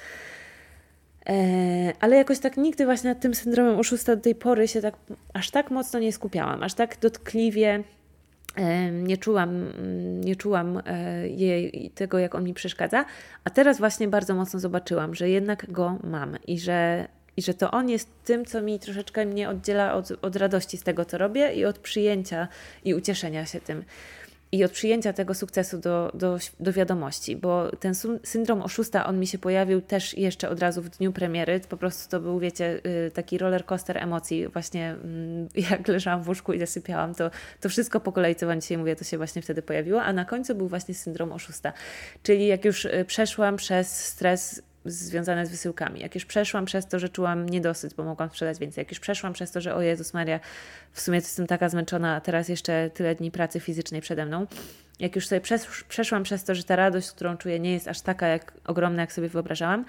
E, ale jakoś tak nigdy właśnie nad tym syndromem oszusta do tej pory się tak aż tak mocno nie skupiałam, aż tak dotkliwie nie czułam, nie czułam e, jej, tego, jak on mi przeszkadza, a teraz właśnie bardzo mocno zobaczyłam, że jednak go mam i że, i że to on jest tym, co mi troszeczkę mnie oddziela od, od radości z tego, co robię i od przyjęcia i ucieszenia się tym i od przyjęcia tego sukcesu do, do, do wiadomości, bo ten syndrom oszusta, on mi się pojawił też jeszcze od razu w dniu premiery. Po prostu to był, wiecie, y, taki roller coaster emocji. Właśnie mm, jak leżałam w łóżku i zasypiałam, to, to wszystko po kolei, co Wam dzisiaj mówię, to się właśnie wtedy pojawiło, a na końcu był właśnie syndrom oszusta. Czyli jak już y, przeszłam przez stres związane z wysyłkami. Jak już przeszłam przez to, że czułam niedosyt, bo mogłam sprzedać więcej, jak już przeszłam przez to, że o Jezus Maria, w sumie jestem taka zmęczona, a teraz jeszcze tyle dni pracy fizycznej przede mną, jak już sobie przeszłam przez to, że ta radość, którą czuję, nie jest aż taka jak ogromna, jak sobie wyobrażałam,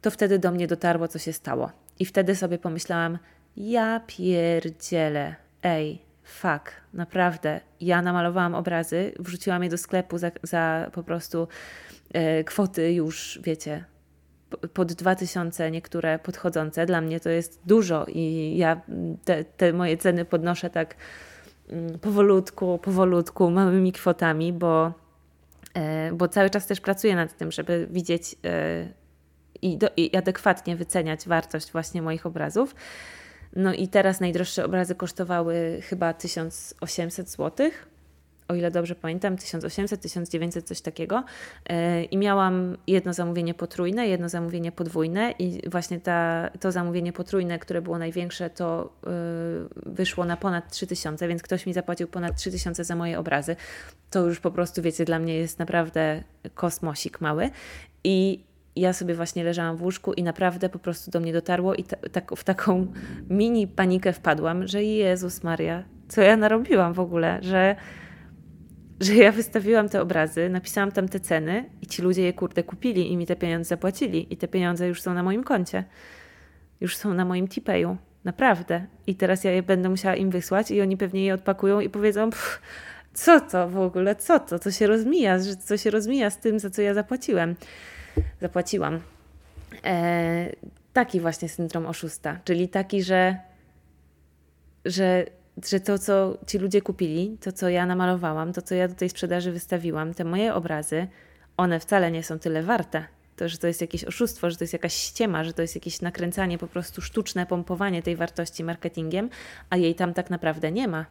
to wtedy do mnie dotarło, co się stało. I wtedy sobie pomyślałam, ja pierdzielę, ej, fuck, naprawdę. Ja namalowałam obrazy, wrzuciłam je do sklepu za, za po prostu e, kwoty już, wiecie, pod 2000 niektóre podchodzące. Dla mnie to jest dużo i ja te, te moje ceny podnoszę tak mm, powolutku, powolutku, małymi kwotami, bo, e, bo cały czas też pracuję nad tym, żeby widzieć e, i, do, i adekwatnie wyceniać wartość właśnie moich obrazów. No i teraz najdroższe obrazy kosztowały chyba 1800 złotych o ile dobrze pamiętam, 1800, 1900, coś takiego. E, I miałam jedno zamówienie potrójne, jedno zamówienie podwójne, i właśnie ta, to zamówienie potrójne, które było największe, to e, wyszło na ponad 3000, więc ktoś mi zapłacił ponad 3000 za moje obrazy. To już po prostu, wiecie, dla mnie jest naprawdę kosmosik mały. I ja sobie właśnie leżałam w łóżku i naprawdę po prostu do mnie dotarło i tak, w taką mini panikę wpadłam, że Jezus Maria, co ja narobiłam w ogóle, że że ja wystawiłam te obrazy, napisałam tam te ceny i ci ludzie je kurde kupili i mi te pieniądze zapłacili i te pieniądze już są na moim koncie. Już są na moim Tipeju. Naprawdę. I teraz ja je będę musiała im wysłać i oni pewnie je odpakują i powiedzą co to w ogóle, co to, co się rozmija, co się rozmija z tym, za co ja zapłaciłem. Zapłaciłam. E, taki właśnie syndrom oszusta, czyli taki, że że że to, co ci ludzie kupili, to, co ja namalowałam, to, co ja do tej sprzedaży wystawiłam, te moje obrazy, one wcale nie są tyle warte. To, że to jest jakieś oszustwo, że to jest jakaś ściema, że to jest jakieś nakręcanie, po prostu sztuczne pompowanie tej wartości marketingiem, a jej tam tak naprawdę nie ma.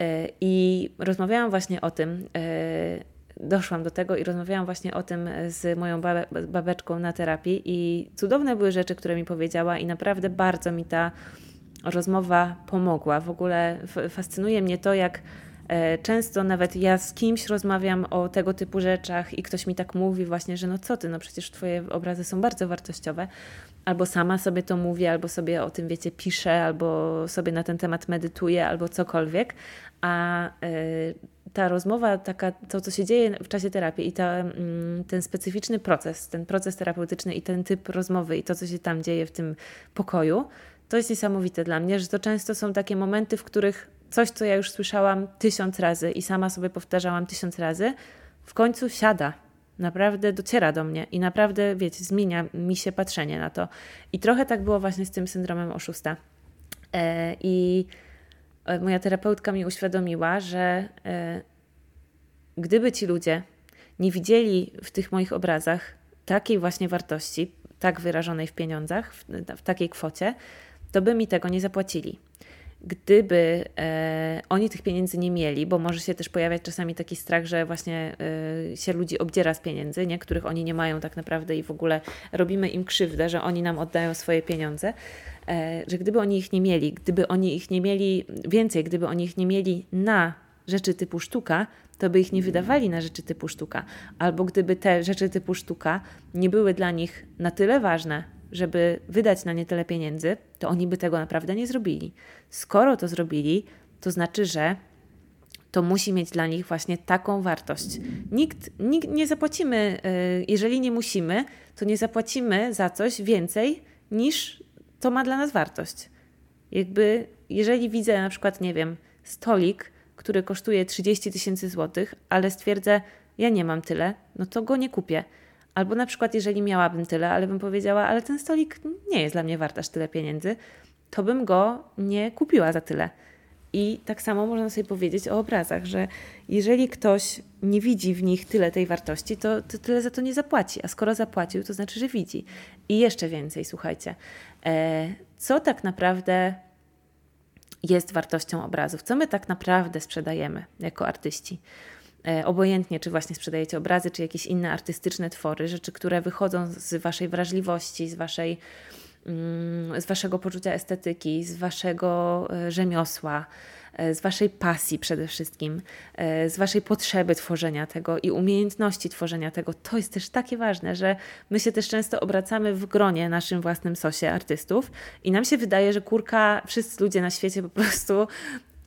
E, I rozmawiałam właśnie o tym e, doszłam do tego i rozmawiałam właśnie o tym z moją babeczką na terapii i cudowne były rzeczy, które mi powiedziała i naprawdę bardzo mi ta rozmowa pomogła. W ogóle fascynuje mnie to, jak e, często nawet ja z kimś rozmawiam o tego typu rzeczach i ktoś mi tak mówi właśnie, że no co ty, no przecież twoje obrazy są bardzo wartościowe. Albo sama sobie to mówię, albo sobie o tym, wiecie, piszę, albo sobie na ten temat medytuję, albo cokolwiek. A e, ta rozmowa, taka, to co się dzieje w czasie terapii i ta, mm, ten specyficzny proces, ten proces terapeutyczny i ten typ rozmowy i to, co się tam dzieje w tym pokoju, to jest niesamowite dla mnie, że to często są takie momenty, w których coś, co ja już słyszałam tysiąc razy i sama sobie powtarzałam tysiąc razy, w końcu siada. Naprawdę dociera do mnie i naprawdę, wiecie, zmienia mi się patrzenie na to. I trochę tak było właśnie z tym syndromem oszusta. E, I e, moja terapeutka mi uświadomiła, że e, gdyby ci ludzie nie widzieli w tych moich obrazach takiej właśnie wartości, tak wyrażonej w pieniądzach, w, w takiej kwocie, to by mi tego nie zapłacili. Gdyby e, oni tych pieniędzy nie mieli, bo może się też pojawiać czasami taki strach, że właśnie e, się ludzi obdziera z pieniędzy, nie? których oni nie mają tak naprawdę i w ogóle robimy im krzywdę, że oni nam oddają swoje pieniądze, e, że gdyby oni ich nie mieli, gdyby oni ich nie mieli więcej, gdyby oni ich nie mieli na rzeczy typu sztuka, to by ich nie wydawali na rzeczy typu sztuka. Albo gdyby te rzeczy typu sztuka nie były dla nich na tyle ważne, żeby wydać na nie tyle pieniędzy, to oni by tego naprawdę nie zrobili. Skoro to zrobili, to znaczy, że to musi mieć dla nich właśnie taką wartość. Nikt, nikt nie zapłacimy, y, jeżeli nie musimy, to nie zapłacimy za coś więcej niż to ma dla nas wartość. Jakby, jeżeli widzę na przykład, nie wiem, stolik, który kosztuje 30 tysięcy złotych, ale stwierdzę, ja nie mam tyle, no to go nie kupię. Albo na przykład, jeżeli miałabym tyle, ale bym powiedziała, ale ten stolik nie jest dla mnie wart aż tyle pieniędzy, to bym go nie kupiła za tyle. I tak samo można sobie powiedzieć o obrazach, że jeżeli ktoś nie widzi w nich tyle tej wartości, to, to tyle za to nie zapłaci. A skoro zapłacił, to znaczy, że widzi. I jeszcze więcej, słuchajcie, e, co tak naprawdę jest wartością obrazów? Co my tak naprawdę sprzedajemy jako artyści? E, obojętnie, czy właśnie sprzedajecie obrazy, czy jakieś inne artystyczne twory, rzeczy, które wychodzą z Waszej wrażliwości, z Waszej mm, z waszego poczucia estetyki, z waszego e, rzemiosła, e, z waszej pasji przede wszystkim, z waszej potrzeby tworzenia tego i umiejętności tworzenia tego. To jest też takie ważne, że my się też często obracamy w gronie naszym własnym sosie artystów i nam się wydaje, że kurka, wszyscy ludzie na świecie po prostu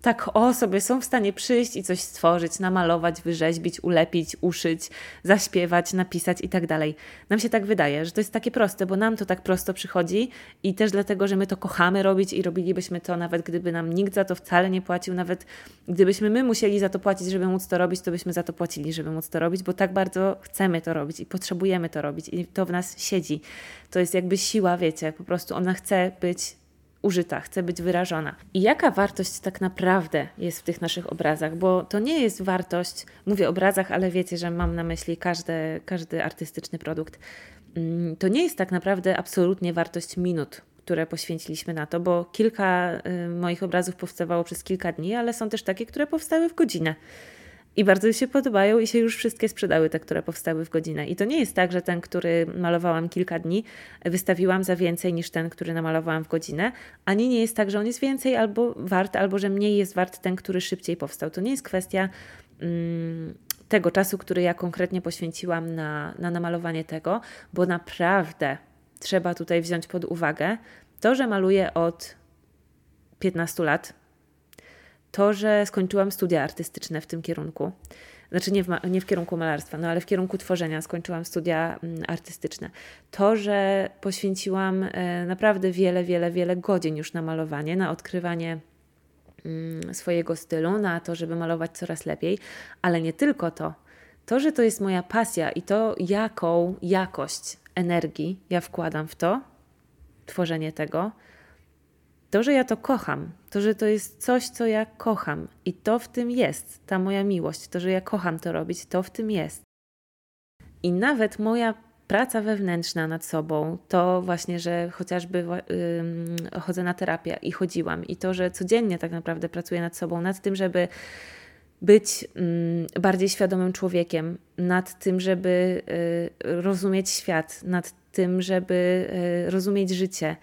tak o sobie są w stanie przyjść i coś stworzyć, namalować, wyrzeźbić, ulepić, uszyć, zaśpiewać, napisać i tak dalej. Nam się tak wydaje, że to jest takie proste, bo nam to tak prosto przychodzi i też dlatego, że my to kochamy robić i robilibyśmy to nawet gdyby nam nikt za to wcale nie płacił, nawet gdybyśmy my musieli za to płacić, żeby móc to robić, to byśmy za to płacili, żeby móc to robić, bo tak bardzo chcemy to robić i potrzebujemy to robić i to w nas siedzi. To jest jakby siła, wiecie, po prostu ona chce być użyta, chce być wyrażona. I jaka wartość tak naprawdę jest w tych naszych obrazach? Bo to nie jest wartość, mówię obrazach, ale wiecie, że mam na myśli każdy, każdy artystyczny produkt. Mm, to nie jest tak naprawdę absolutnie wartość minut, które poświęciliśmy na to, bo kilka y, moich obrazów powstawało przez kilka dni, ale są też takie, które powstały w godzinę. I bardzo się podobają i się już wszystkie sprzedały, te, które powstały w godzinę. I to nie jest tak, że ten, który malowałam kilka dni, wystawiłam za więcej niż ten, który namalowałam w godzinę, ani nie jest tak, że on jest więcej albo wart, albo że mniej jest wart ten, który szybciej powstał. To nie jest kwestia mm, tego czasu, który ja konkretnie poświęciłam na, na namalowanie tego, bo naprawdę trzeba tutaj wziąć pod uwagę to, że maluję od 15 lat, to, że skończyłam studia artystyczne w tym kierunku. Znaczy nie w, nie w kierunku malarstwa, no ale w kierunku tworzenia skończyłam studia mm, artystyczne. To, że poświęciłam e, naprawdę wiele, wiele, wiele godzin już na malowanie, na odkrywanie mm, swojego stylu, na to, żeby malować coraz lepiej, ale nie tylko to. To, że to jest moja pasja i to, jaką jakość energii ja wkładam w to, tworzenie tego, to, że ja to kocham, to, że to jest coś, co ja kocham i to w tym jest, ta moja miłość, to, że ja kocham to robić, to w tym jest. I nawet moja praca wewnętrzna nad sobą, to właśnie, że chociażby chodzę na terapię i chodziłam, i to, że codziennie tak naprawdę pracuję nad sobą, nad tym, żeby być mm, bardziej świadomym człowiekiem, nad tym, żeby y, rozumieć świat, nad tym, żeby y, rozumieć życie.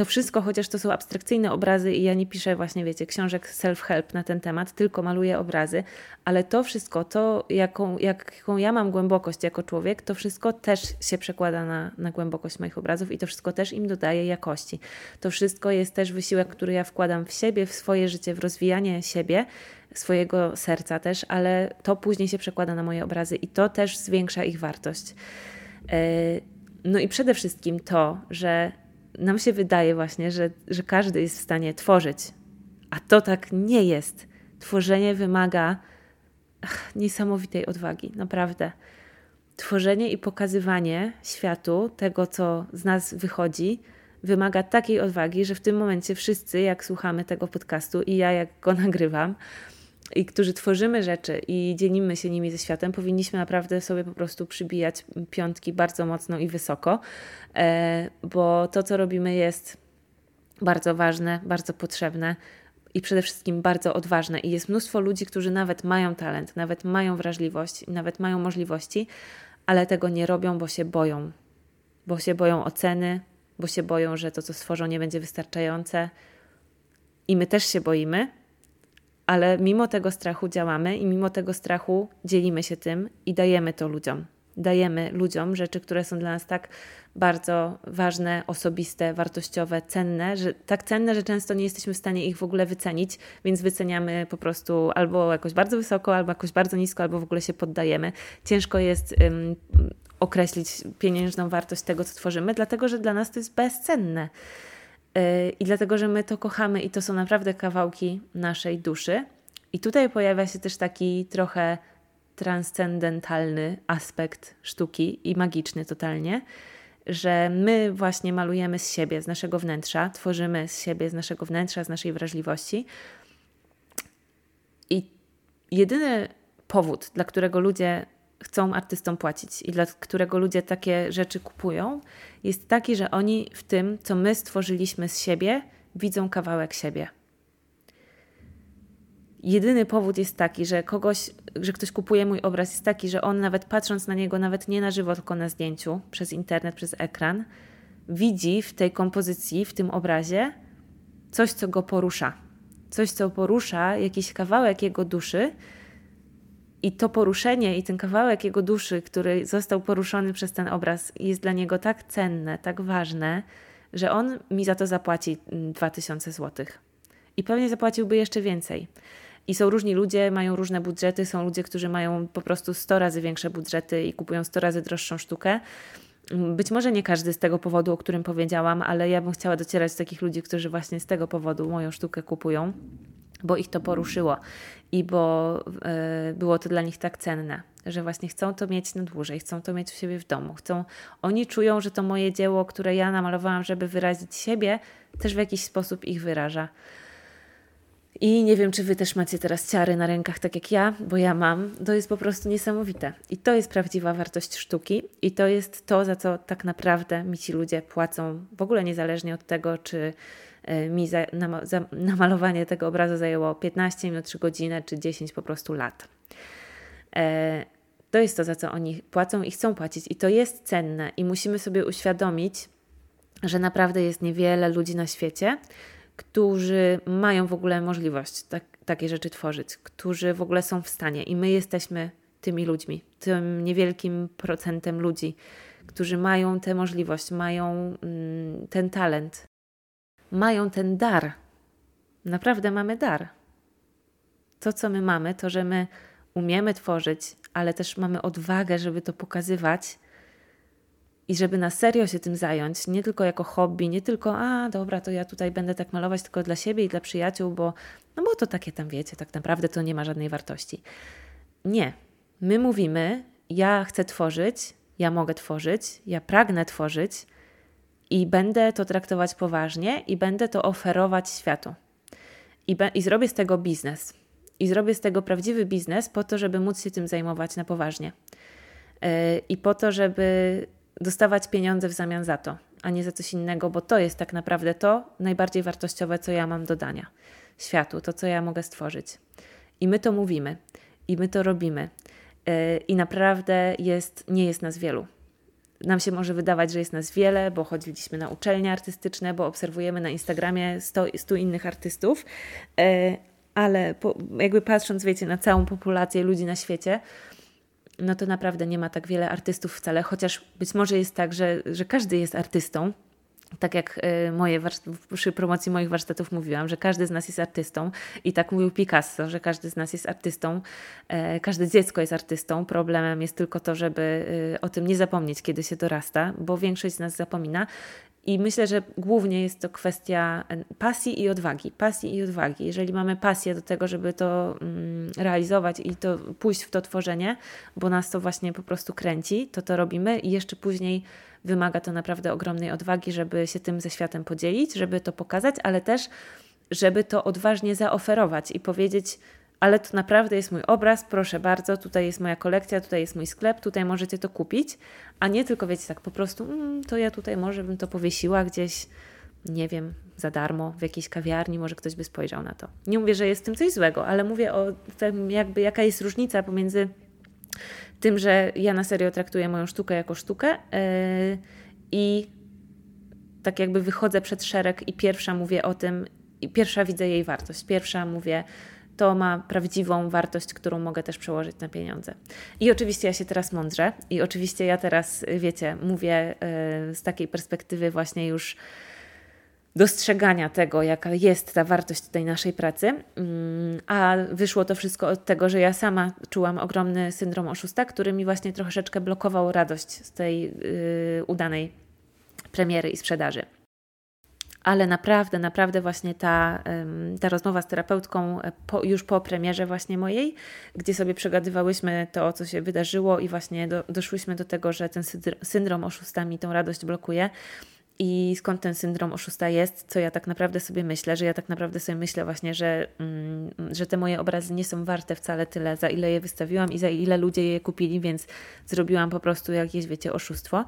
To wszystko, chociaż to są abstrakcyjne obrazy i ja nie piszę właśnie, wiecie, książek self-help na ten temat, tylko maluję obrazy, ale to wszystko, to jaką, jaką ja mam głębokość jako człowiek, to wszystko też się przekłada na, na głębokość moich obrazów i to wszystko też im dodaje jakości. To wszystko jest też wysiłek, który ja wkładam w siebie, w swoje życie, w rozwijanie siebie, swojego serca też, ale to później się przekłada na moje obrazy i to też zwiększa ich wartość. E, no i przede wszystkim to, że nam się wydaje właśnie, że, że każdy jest w stanie tworzyć, a to tak nie jest. Tworzenie wymaga ach, niesamowitej odwagi, naprawdę. Tworzenie i pokazywanie światu tego, co z nas wychodzi, wymaga takiej odwagi, że w tym momencie wszyscy, jak słuchamy tego podcastu i ja, jak go nagrywam, i którzy tworzymy rzeczy i dzielimy się nimi ze światem, powinniśmy naprawdę sobie po prostu przybijać piątki bardzo mocno i wysoko, e, bo to, co robimy, jest bardzo ważne, bardzo potrzebne i przede wszystkim bardzo odważne. I jest mnóstwo ludzi, którzy nawet mają talent, nawet mają wrażliwość, nawet mają możliwości, ale tego nie robią, bo się boją. Bo się boją oceny, bo się boją, że to, co stworzą, nie będzie wystarczające. I my też się boimy, ale mimo tego strachu działamy i mimo tego strachu dzielimy się tym i dajemy to ludziom. Dajemy ludziom rzeczy, które są dla nas tak bardzo ważne, osobiste, wartościowe, cenne, że tak cenne, że często nie jesteśmy w stanie ich w ogóle wycenić, więc wyceniamy po prostu albo jakoś bardzo wysoko, albo jakoś bardzo nisko, albo w ogóle się poddajemy. Ciężko jest określić pieniężną wartość tego, co tworzymy, dlatego że dla nas to jest bezcenne. Y, I dlatego, że my to kochamy i to są naprawdę kawałki naszej duszy. I tutaj pojawia się też taki trochę transcendentalny aspekt sztuki i magiczny totalnie, że my właśnie malujemy z siebie, z naszego wnętrza, tworzymy z siebie, z naszego wnętrza, z naszej wrażliwości. I jedyny powód, dla którego ludzie chcą artystom płacić i dla którego ludzie takie rzeczy kupują, jest taki, że oni w tym, co my stworzyliśmy z siebie, widzą kawałek siebie. Jedyny powód jest taki, że kogoś, że ktoś kupuje mój obraz, jest taki, że on nawet patrząc na niego, nawet nie na żywo, tylko na zdjęciu, przez internet, przez ekran, widzi w tej kompozycji, w tym obrazie coś, co go porusza. Coś, co porusza jakiś kawałek jego duszy, i to poruszenie i ten kawałek jego duszy, który został poruszony przez ten obraz, jest dla niego tak cenne, tak ważne, że on mi za to zapłaci 2000 mm, zł. I pewnie zapłaciłby jeszcze więcej. I są różni ludzie, mają różne budżety. Są ludzie, którzy mają po prostu 100 razy większe budżety i kupują 100 razy droższą sztukę. Być może nie każdy z tego powodu, o którym powiedziałam, ale ja bym chciała docierać do takich ludzi, którzy właśnie z tego powodu moją sztukę kupują bo ich to poruszyło i bo y, było to dla nich tak cenne, że właśnie chcą to mieć na dłużej, chcą to mieć u siebie w domu. Chcą, oni czują, że to moje dzieło, które ja namalowałam, żeby wyrazić siebie, też w jakiś sposób ich wyraża. I nie wiem, czy Wy też macie teraz ciary na rękach, tak jak ja, bo ja mam. To jest po prostu niesamowite. I to jest prawdziwa wartość sztuki, i to jest to, za co tak naprawdę mi ci ludzie płacą, w ogóle niezależnie od tego, czy E, mi za, na, za, namalowanie tego obrazu zajęło 15 minut, 3 godziny czy 10 po prostu lat. E, to jest to, za co oni płacą i chcą płacić, i to jest cenne, i musimy sobie uświadomić, że naprawdę jest niewiele ludzi na świecie, którzy mają w ogóle możliwość tak, takie rzeczy tworzyć, którzy w ogóle są w stanie, i my jesteśmy tymi ludźmi, tym niewielkim procentem ludzi, którzy mają tę możliwość, mają mm, ten talent, mają ten dar. Naprawdę mamy dar. To, co my mamy, to, że my umiemy tworzyć, ale też mamy odwagę, żeby to pokazywać i żeby na serio się tym zająć, nie tylko jako hobby, nie tylko, a dobra, to ja tutaj będę tak malować tylko dla siebie i dla przyjaciół, bo, no bo to takie tam wiecie, tak naprawdę to nie ma żadnej wartości. Nie. My mówimy, ja chcę tworzyć, ja mogę tworzyć, ja pragnę tworzyć, i będę to traktować poważnie i będę to oferować światu. I, I zrobię z tego biznes. I zrobię z tego prawdziwy biznes po to, żeby móc się tym zajmować na poważnie. Yy, I po to, żeby dostawać pieniądze w zamian za to, a nie za coś innego, bo to jest tak naprawdę to najbardziej wartościowe, co ja mam do dania światu, to co ja mogę stworzyć. I my to mówimy, i my to robimy. E, I naprawdę jest, nie jest nas wielu. Nam się może wydawać, że jest nas wiele, bo chodziliśmy na uczelnie artystyczne, bo obserwujemy na Instagramie 100, 100 innych artystów, e, ale po, jakby patrząc, wiecie, na całą populację ludzi na świecie, no to naprawdę nie ma tak wiele artystów wcale, chociaż być może jest tak, że, że każdy jest artystą, tak jak y, moje przy promocji moich warsztatów mówiłam, że każdy z nas jest artystą i tak mówił Picasso, że każdy z nas jest artystą, e, każde dziecko jest artystą. Problemem jest tylko to, żeby y, o tym nie zapomnieć, kiedy się dorasta, bo większość z nas zapomina. I myślę, że głównie jest to kwestia pasji i odwagi. Pasji i odwagi. Jeżeli mamy pasję do tego, żeby to mm, realizować i to pójść w to tworzenie, bo nas to właśnie po prostu kręci, to to robimy i jeszcze później wymaga to naprawdę ogromnej odwagi, żeby się tym ze światem podzielić, żeby to pokazać, ale też, żeby to odważnie zaoferować i powiedzieć, ale to naprawdę jest mój obraz, proszę bardzo, tutaj jest moja kolekcja, tutaj jest mój sklep, tutaj możecie to kupić, a nie tylko wiecie tak po prostu, mm, to ja tutaj może bym to powiesiła gdzieś, nie wiem, za darmo w jakiejś kawiarni, może ktoś by spojrzał na to. Nie mówię, że jest w tym coś złego, ale mówię o tym, jakby jaka jest różnica pomiędzy tym, że ja na serio traktuję moją sztukę jako sztukę yy, i tak jakby wychodzę przed szereg i pierwsza mówię o tym, i pierwsza widzę jej wartość, pierwsza mówię, to ma prawdziwą wartość, którą mogę też przełożyć na pieniądze. I oczywiście ja się teraz mądrze i oczywiście ja teraz, wiecie, mówię yy, z takiej perspektywy właśnie już dostrzegania tego, jaka jest ta wartość tej naszej pracy. Mm, a wyszło to wszystko od tego, że ja sama czułam ogromny syndrom oszusta, który mi właśnie troszeczkę blokował radość z tej yy, udanej premiery i sprzedaży. Ale naprawdę, naprawdę właśnie ta, ta rozmowa z terapeutką e, po, już po premierze właśnie mojej, gdzie sobie przegadywałyśmy to, co się wydarzyło i właśnie do, doszłyśmy do tego, że ten syndrom oszusta mi tą radość blokuje, i skąd ten syndrom oszusta jest, co ja tak naprawdę sobie myślę, że ja tak naprawdę sobie myślę właśnie, że, mm, że te moje obrazy nie są warte wcale tyle, za ile je wystawiłam i za ile ludzie je kupili, więc zrobiłam po prostu jakieś, wiecie, oszustwo.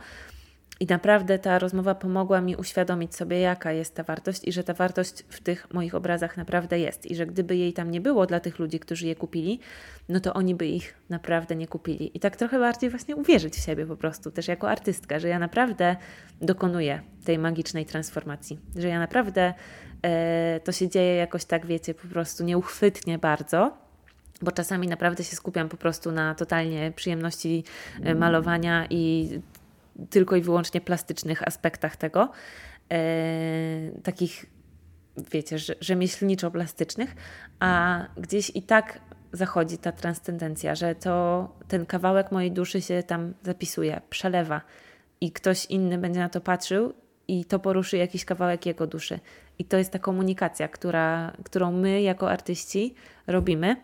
I naprawdę ta rozmowa pomogła mi uświadomić sobie, jaka jest ta wartość i że ta wartość w tych moich obrazach naprawdę jest. I że gdyby jej tam nie było dla tych ludzi, którzy je kupili, no to oni by ich naprawdę nie kupili. I tak trochę bardziej właśnie uwierzyć w siebie po prostu, też jako artystka, że ja naprawdę dokonuję tej magicznej transformacji, że ja naprawdę e, to się dzieje jakoś tak, wiecie, po prostu nieuchwytnie bardzo bo czasami naprawdę się skupiam po prostu na totalnie przyjemności e, malowania i tylko i wyłącznie plastycznych aspektach tego, e, takich, wiecie, rzemieślniczo-plastycznych, a gdzieś i tak zachodzi ta transcendencja, że to ten kawałek mojej duszy się tam zapisuje, przelewa i ktoś inny będzie na to patrzył i to poruszy jakiś kawałek jego duszy. I to jest ta komunikacja, która, którą my jako artyści robimy.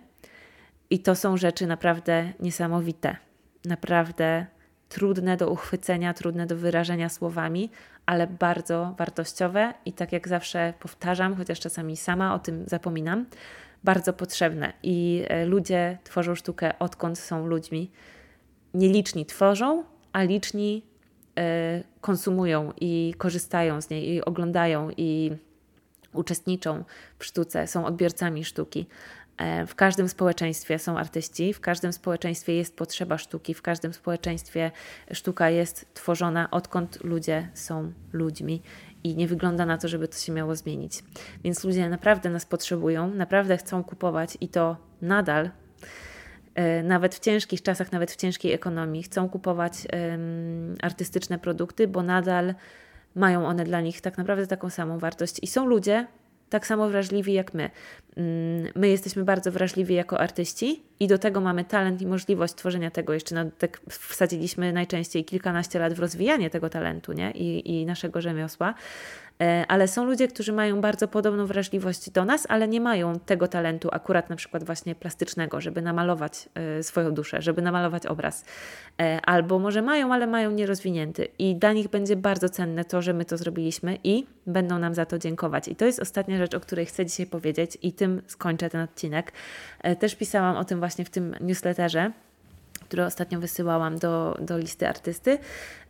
I to są rzeczy naprawdę niesamowite. Naprawdę trudne do uchwycenia, trudne do wyrażenia słowami, ale bardzo wartościowe i tak jak zawsze powtarzam, chociaż czasami sama o tym zapominam, bardzo potrzebne. I e, ludzie tworzą sztukę odkąd są ludźmi. Nieliczni tworzą, a liczni y, konsumują i korzystają z niej, i oglądają, i uczestniczą w sztuce, są odbiorcami sztuki. E, w każdym społeczeństwie są artyści, w każdym społeczeństwie jest potrzeba sztuki, w każdym społeczeństwie sztuka jest tworzona, odkąd ludzie są ludźmi i nie wygląda na to, żeby to się miało zmienić. Więc ludzie naprawdę nas potrzebują, naprawdę chcą kupować i to nadal. E, nawet w ciężkich czasach, nawet w ciężkiej ekonomii, chcą kupować um, artystyczne produkty, bo nadal mają one dla nich tak naprawdę taką samą wartość. I są ludzie, tak samo wrażliwi jak my. Mm, my jesteśmy bardzo wrażliwi jako artyści i do tego mamy talent i możliwość tworzenia tego. Jeszcze na, tak wsadziliśmy najczęściej kilkanaście lat w rozwijanie tego talentu nie? I, i naszego rzemiosła. E, ale są ludzie, którzy mają bardzo podobną wrażliwość do nas, ale nie mają tego talentu, akurat na przykład właśnie plastycznego, żeby namalować e, swoją duszę, żeby namalować obraz. E, albo może mają, ale mają nierozwinięty. I dla nich będzie bardzo cenne to, że my to zrobiliśmy i będą nam za to dziękować. I to jest ostatnia rzecz, o której chcę dzisiaj powiedzieć, i tym skończę ten odcinek. Też pisałam o tym właśnie w tym newsletterze które ostatnio wysyłałam do, do listy artysty.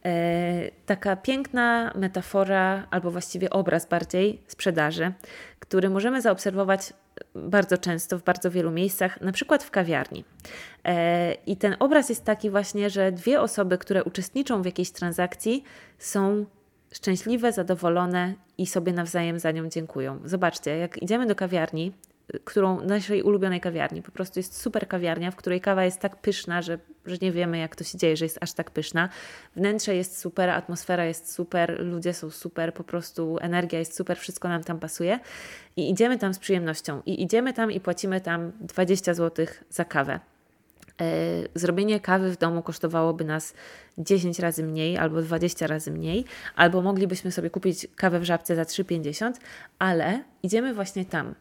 E, taka piękna metafora, albo właściwie obraz bardziej sprzedaży, który możemy zaobserwować bardzo często w bardzo wielu miejscach, na przykład w kawiarni. E, I ten obraz jest taki właśnie, że dwie osoby, które uczestniczą w jakiejś transakcji, są szczęśliwe, zadowolone i sobie nawzajem za nią dziękują. Zobaczcie, jak idziemy do kawiarni, którą naszej ulubionej kawiarni. Po prostu jest super kawiarnia, w której kawa jest tak pyszna, że, że nie wiemy, jak to się dzieje, że jest aż tak pyszna. Wnętrze jest super, atmosfera jest super, ludzie są super, po prostu energia jest super, wszystko nam tam pasuje. I idziemy tam z przyjemnością. I idziemy tam i płacimy tam 20 zł za kawę. E, zrobienie kawy w domu kosztowałoby nas 10 razy mniej albo 20 razy mniej, albo moglibyśmy sobie kupić kawę w żabce za 3,50, ale idziemy właśnie tam,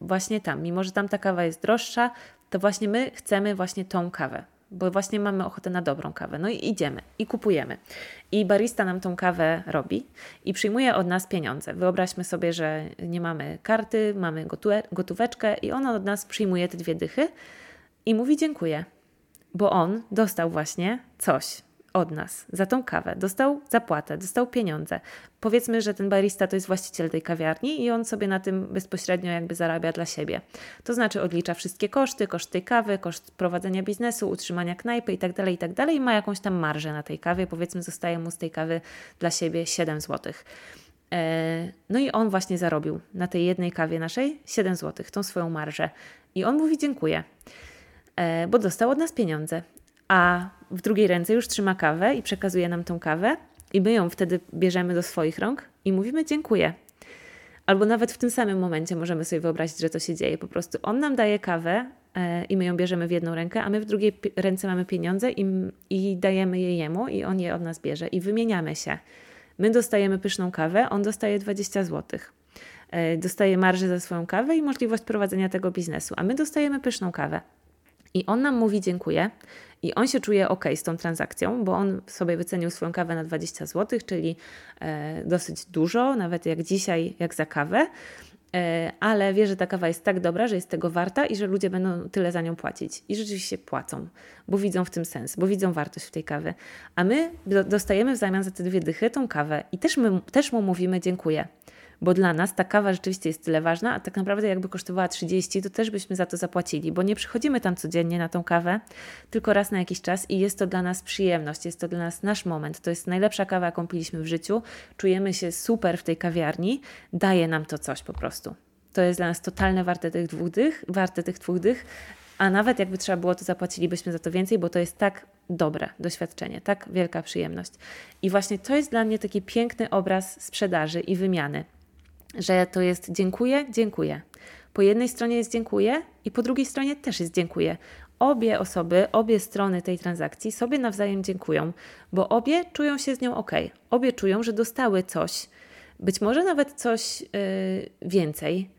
właśnie tam, mimo że tam ta kawa jest droższa, to właśnie my chcemy właśnie tą kawę, bo właśnie mamy ochotę na dobrą kawę. No i idziemy i kupujemy. I barista nam tą kawę robi i przyjmuje od nas pieniądze. Wyobraźmy sobie, że nie mamy karty, mamy gotóweczkę i on od nas przyjmuje te dwie dychy i mówi dziękuję, bo on dostał właśnie coś, od nas za tą kawę. Dostał zapłatę, dostał pieniądze. Powiedzmy, że ten barista to jest właściciel tej kawiarni i on sobie na tym bezpośrednio jakby zarabia dla siebie. To znaczy odlicza wszystkie koszty, koszt tej kawy, koszt prowadzenia biznesu, utrzymania knajpy itd., tak itd. Tak i ma jakąś tam marżę na tej kawie. Powiedzmy, zostaje mu z tej kawy dla siebie 7 zł. E, no i on właśnie zarobił na tej jednej kawie naszej 7 zł, tą swoją marżę. I on mówi dziękuję, e, bo dostał od nas pieniądze a w drugiej ręce już trzyma kawę i przekazuje nam tą kawę, i my ją wtedy bierzemy do swoich rąk i mówimy dziękuję. Albo nawet w tym samym momencie możemy sobie wyobrazić, że to się dzieje. Po prostu on nam daje kawę e, i my ją bierzemy w jedną rękę, a my w drugiej ręce mamy pieniądze i, i dajemy je jemu i on je od nas bierze i wymieniamy się. My dostajemy pyszną kawę, on dostaje 20 zł. E, dostaje marżę za swoją kawę i możliwość prowadzenia tego biznesu, a my dostajemy pyszną kawę. I on nam mówi dziękuję i on się czuje ok z tą transakcją, bo on sobie wycenił swoją kawę na 20 zł, czyli e, dosyć dużo, nawet jak dzisiaj, jak za kawę. E, ale wie, że ta kawa jest tak dobra, że jest tego warta i że ludzie będą tyle za nią płacić. I rzeczywiście płacą, bo widzą w tym sens, bo widzą wartość w tej kawy. A my dostajemy w zamian za te dwie dychy tą kawę i też, my, też mu mówimy dziękuję bo dla nas ta kawa rzeczywiście jest tyle ważna, a tak naprawdę jakby kosztowała 30, to też byśmy za to zapłacili, bo nie przychodzimy tam codziennie na tą kawę, tylko raz na jakiś czas i jest to dla nas przyjemność, jest to dla nas nasz moment. To jest najlepsza kawa, jaką piliśmy w życiu. Czujemy się super w tej kawiarni, daje nam to coś po prostu. To jest dla nas totalne warte tych dwóch dych, warte tych dwóch dych, a nawet jakby trzeba było, to zapłacilibyśmy za to więcej, bo to jest tak dobre doświadczenie, tak wielka przyjemność. I właśnie to jest dla mnie taki piękny obraz sprzedaży i wymiany że to jest dziękuję, dziękuję. Po jednej stronie jest dziękuję i po drugiej stronie też jest dziękuję. Obie osoby, obie strony tej transakcji sobie nawzajem dziękują, bo obie czują się z nią ok. Obie czują, że dostały coś, być może nawet coś yy, więcej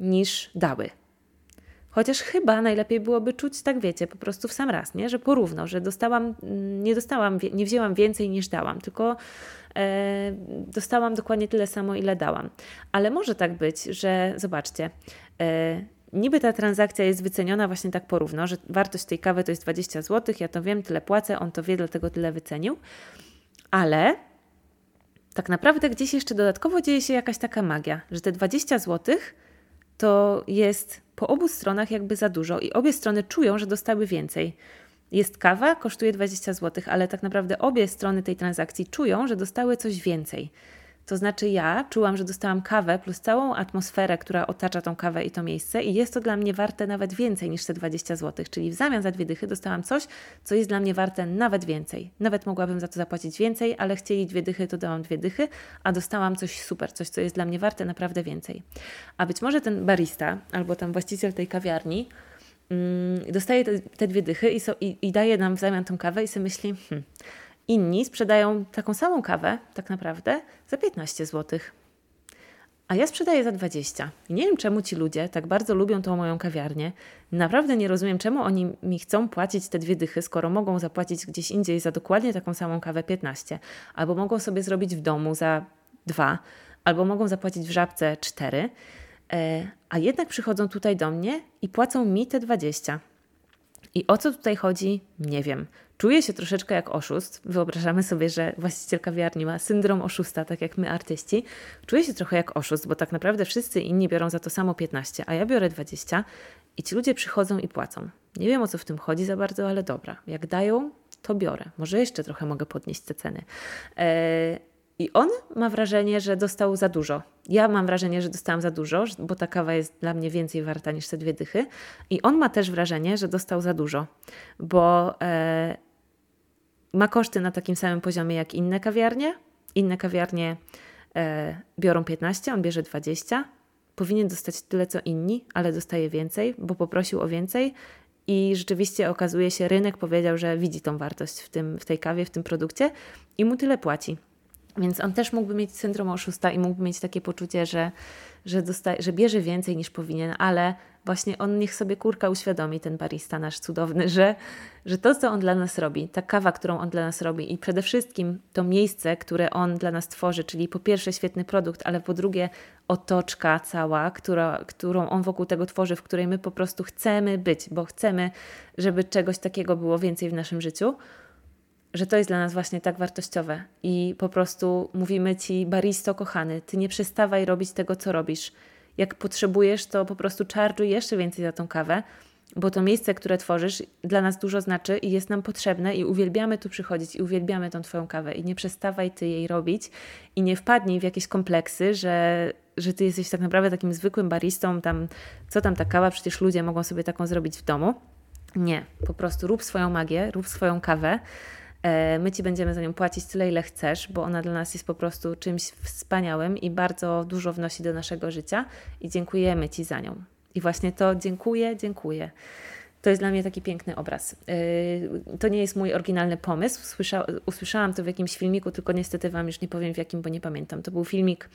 niż dały. Chociaż chyba najlepiej byłoby czuć, tak wiecie, po prostu w sam raz, nie? że porówno, że dostałam, mm, nie dostałam, nie wzięłam więcej niż dałam, tylko dostałam dokładnie tyle samo, ile dałam. Ale może tak być, że zobaczcie, e, niby ta transakcja jest wyceniona właśnie tak porówno, że wartość tej kawy to jest 20 zł, ja to wiem, tyle płacę, on to wie, dlatego tyle wycenił, ale tak naprawdę gdzieś jeszcze dodatkowo dzieje się jakaś taka magia, że te 20 zł to jest po obu stronach jakby za dużo i obie strony czują, że dostały więcej. Jest kawa, kosztuje 20 zł, ale tak naprawdę obie strony tej transakcji czują, że dostały coś więcej. To znaczy, ja czułam, że dostałam kawę plus całą atmosferę, która otacza tą kawę i to miejsce, i jest to dla mnie warte nawet więcej niż te 20 zł. Czyli w zamian za dwie dychy dostałam coś, co jest dla mnie warte nawet więcej. Nawet mogłabym za to zapłacić więcej, ale chcieli dwie dychy, to dałam dwie dychy, a dostałam coś super, coś, co jest dla mnie warte naprawdę więcej. A być może ten barista albo tam właściciel tej kawiarni dostaje te, te, dwie dychy i, so, i, i, daje nam w zamian tą kawę i sobie myśli, hmm, Inni sprzedają taką samą kawę, tak naprawdę, za 15 zł. A ja sprzedaję za 20. I nie wiem, czemu ci ludzie tak bardzo lubią tą moją kawiarnię. Naprawdę nie rozumiem, czemu oni mi chcą płacić te dwie dychy, skoro mogą zapłacić gdzieś indziej za dokładnie taką samą kawę 15, albo mogą sobie zrobić w domu za 2, albo mogą zapłacić w żabce 4, e, a jednak przychodzą tutaj do mnie i płacą mi te 20. I o co tutaj chodzi? Nie wiem. Czuję się troszeczkę jak oszust. Wyobrażamy sobie, że właściciel kawiarni ma syndrom oszusta, tak jak my artyści. Czuję się trochę jak oszust, bo tak naprawdę wszyscy inni biorą za to samo 15, a ja biorę 20 i ci ludzie przychodzą i płacą. Nie wiem o co w tym chodzi za bardzo, ale dobra. Jak dają, to biorę. Może jeszcze trochę mogę podnieść te ceny. Eee, i on ma wrażenie, że dostał za dużo. Ja mam wrażenie, że dostałam za dużo, bo ta kawa jest dla mnie więcej warta niż te dwie dychy. I on ma też wrażenie, że dostał za dużo, bo e, ma koszty na takim samym poziomie jak inne kawiarnie. Inne kawiarnie e, biorą 15, on bierze 20. Powinien dostać tyle co inni, ale dostaje więcej, bo poprosił o więcej. I rzeczywiście okazuje się, rynek powiedział, że widzi tą wartość w, tym, w tej kawie, w tym produkcie i mu tyle płaci. Więc on też mógłby mieć syndrom oszusta i mógłby mieć takie poczucie, że, że, dostaje, że bierze więcej niż powinien, ale właśnie on niech sobie kurka uświadomi, ten barista nasz cudowny, że, że to, co on dla nas robi, ta kawa, którą on dla nas robi i przede wszystkim to miejsce, które on dla nas tworzy, czyli po pierwsze świetny produkt, ale po drugie otoczka cała, która, którą on wokół tego tworzy, w której my po prostu chcemy być, bo chcemy, żeby czegoś takiego było więcej w naszym życiu że to jest dla nas właśnie tak wartościowe i po prostu mówimy Ci, baristo kochany, Ty nie przestawaj robić tego, co robisz. Jak potrzebujesz, to po prostu czarczuj jeszcze więcej za tą kawę, bo to miejsce, które tworzysz, dla nas dużo znaczy i jest nam potrzebne i uwielbiamy tu przychodzić i uwielbiamy tą Twoją kawę i nie przestawaj Ty jej robić i nie wpadnij w jakieś kompleksy, że, że Ty jesteś tak naprawdę takim zwykłym baristą, tam, co tam ta kawa, przecież ludzie mogą sobie taką zrobić w domu. Nie, po prostu rób swoją magię, rób swoją kawę, my Ci będziemy za nią płacić tyle, ile chcesz, bo ona dla nas jest po prostu czymś wspaniałym i bardzo dużo wnosi do naszego życia i dziękujemy Ci za nią. I właśnie to dziękuję, dziękuję. To jest dla mnie taki piękny obraz. E, to nie jest mój oryginalny pomysł. Słysza, usłyszałam to w jakimś filmiku, tylko niestety Wam już nie powiem w jakim, bo nie pamiętam. To był filmik e,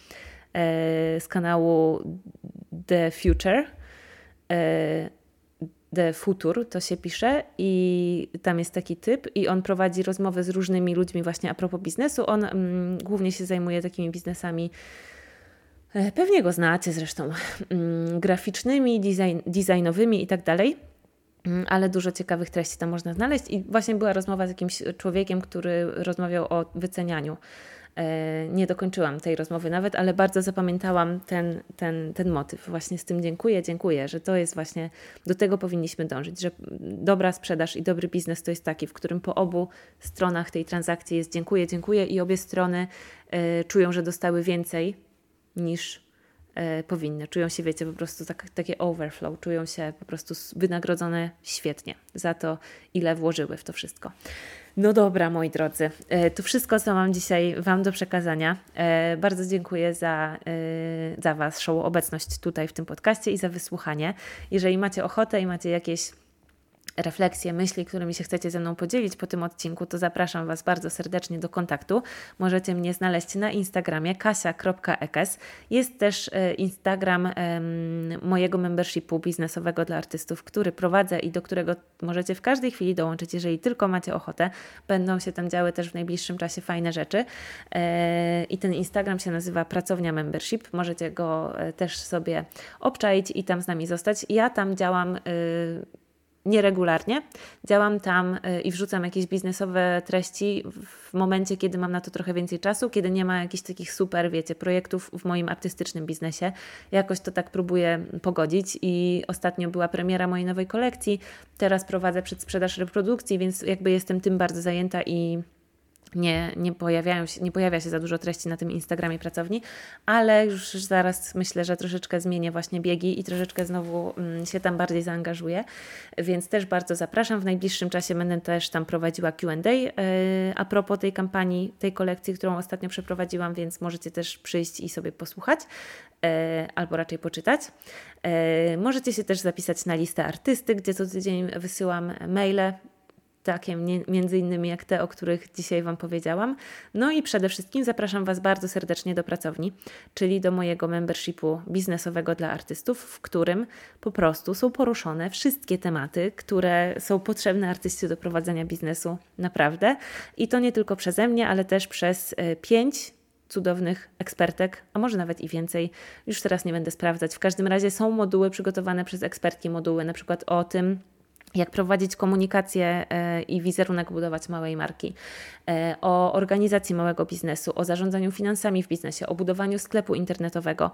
z kanału The Future The Futur to się pisze i tam jest taki typ i on prowadzi rozmowy z różnymi ludźmi właśnie a propos biznesu. On mm, głównie się zajmuje takimi biznesami, e, pewnie go znacie zresztą, mm, graficznymi, design, designowymi i tak dalej. Mm, ale dużo ciekawych treści tam można znaleźć. I właśnie była rozmowa z jakimś człowiekiem, który rozmawiał o wycenianiu nie dokończyłam tej rozmowy nawet, ale bardzo zapamiętałam ten, ten, ten motyw. Właśnie z tym dziękuję, dziękuję, że to jest właśnie, do tego powinniśmy dążyć, że dobra sprzedaż i dobry biznes to jest taki, w którym po obu stronach tej transakcji jest dziękuję, dziękuję i obie strony y, czują, że dostały więcej niż y, powinny. Czują się, wiecie, po prostu tak, takie overflow, czują się po prostu wynagrodzone świetnie za to, ile włożyły w to wszystko. No dobra, moi drodzy, e, to wszystko, co mam dzisiaj Wam do przekazania. E, bardzo dziękuję za, e, za Waszą obecność tutaj w tym podcaście i za wysłuchanie. Jeżeli macie ochotę i macie jakieś refleksje, myśli, którymi się chcecie ze mną podzielić po tym odcinku, to zapraszam Was bardzo serdecznie do kontaktu. Możecie mnie znaleźć na Instagramie kasia.ekes. Jest też e, Instagram mojego membershipu biznesowego dla artystów, który prowadzę i do którego możecie w każdej chwili dołączyć, jeżeli tylko macie ochotę. Będą się tam działy też w najbliższym czasie fajne rzeczy. E, I ten Instagram się nazywa Pracownia Membership. Możecie go e, też sobie obczaić i tam z nami zostać. Ja tam działam nieregularnie. Działam tam y, i wrzucam jakieś biznesowe treści w momencie, kiedy mam na to trochę więcej czasu, kiedy nie ma jakichś takich super, wiecie, projektów w moim artystycznym biznesie. Jakoś to tak próbuję pogodzić i ostatnio była premiera mojej nowej kolekcji. Teraz prowadzę przedsprzedaż reprodukcji, więc jakby jestem tym bardzo zajęta i nie, nie, pojawiają się, nie pojawia się za dużo treści na tym Instagramie pracowni, ale już zaraz myślę, że troszeczkę zmienię właśnie biegi i troszeczkę znowu mm, się tam bardziej zaangażuję, więc też bardzo zapraszam. W najbliższym czasie będę też tam prowadziła QA yy, a propos tej kampanii, tej kolekcji, którą ostatnio przeprowadziłam, więc możecie też przyjść i sobie posłuchać yy, albo raczej poczytać. Yy, możecie się też zapisać na listę artysty, gdzie co tydzień wysyłam maile takie między innymi jak te, o których dzisiaj Wam powiedziałam. No i przede wszystkim zapraszam Was bardzo serdecznie do pracowni, czyli do mojego membershipu biznesowego dla artystów, w którym po prostu są poruszone wszystkie tematy, które są potrzebne artyście do prowadzenia biznesu naprawdę. I to nie tylko przeze mnie, ale też przez e, pięć cudownych ekspertek, a może nawet i więcej. Już teraz nie będę sprawdzać. W każdym razie są moduły przygotowane przez ekspertki, moduły na przykład o tym, jak prowadzić komunikację e, i wizerunek budować małej marki, e, o organizacji małego biznesu, o zarządzaniu finansami w biznesie, o budowaniu sklepu internetowego.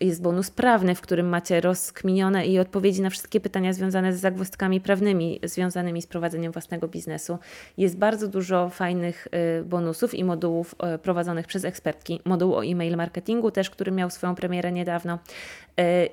Jest bonus prawny, w którym macie rozkminione i odpowiedzi na wszystkie pytania związane z zagwozdkami prawnymi związanymi z prowadzeniem własnego biznesu. Jest bardzo dużo fajnych e, bonusów i modułów prowadzonych przez ekspertki. Moduł o e-mail marketingu też, który miał swoją premierę niedawno.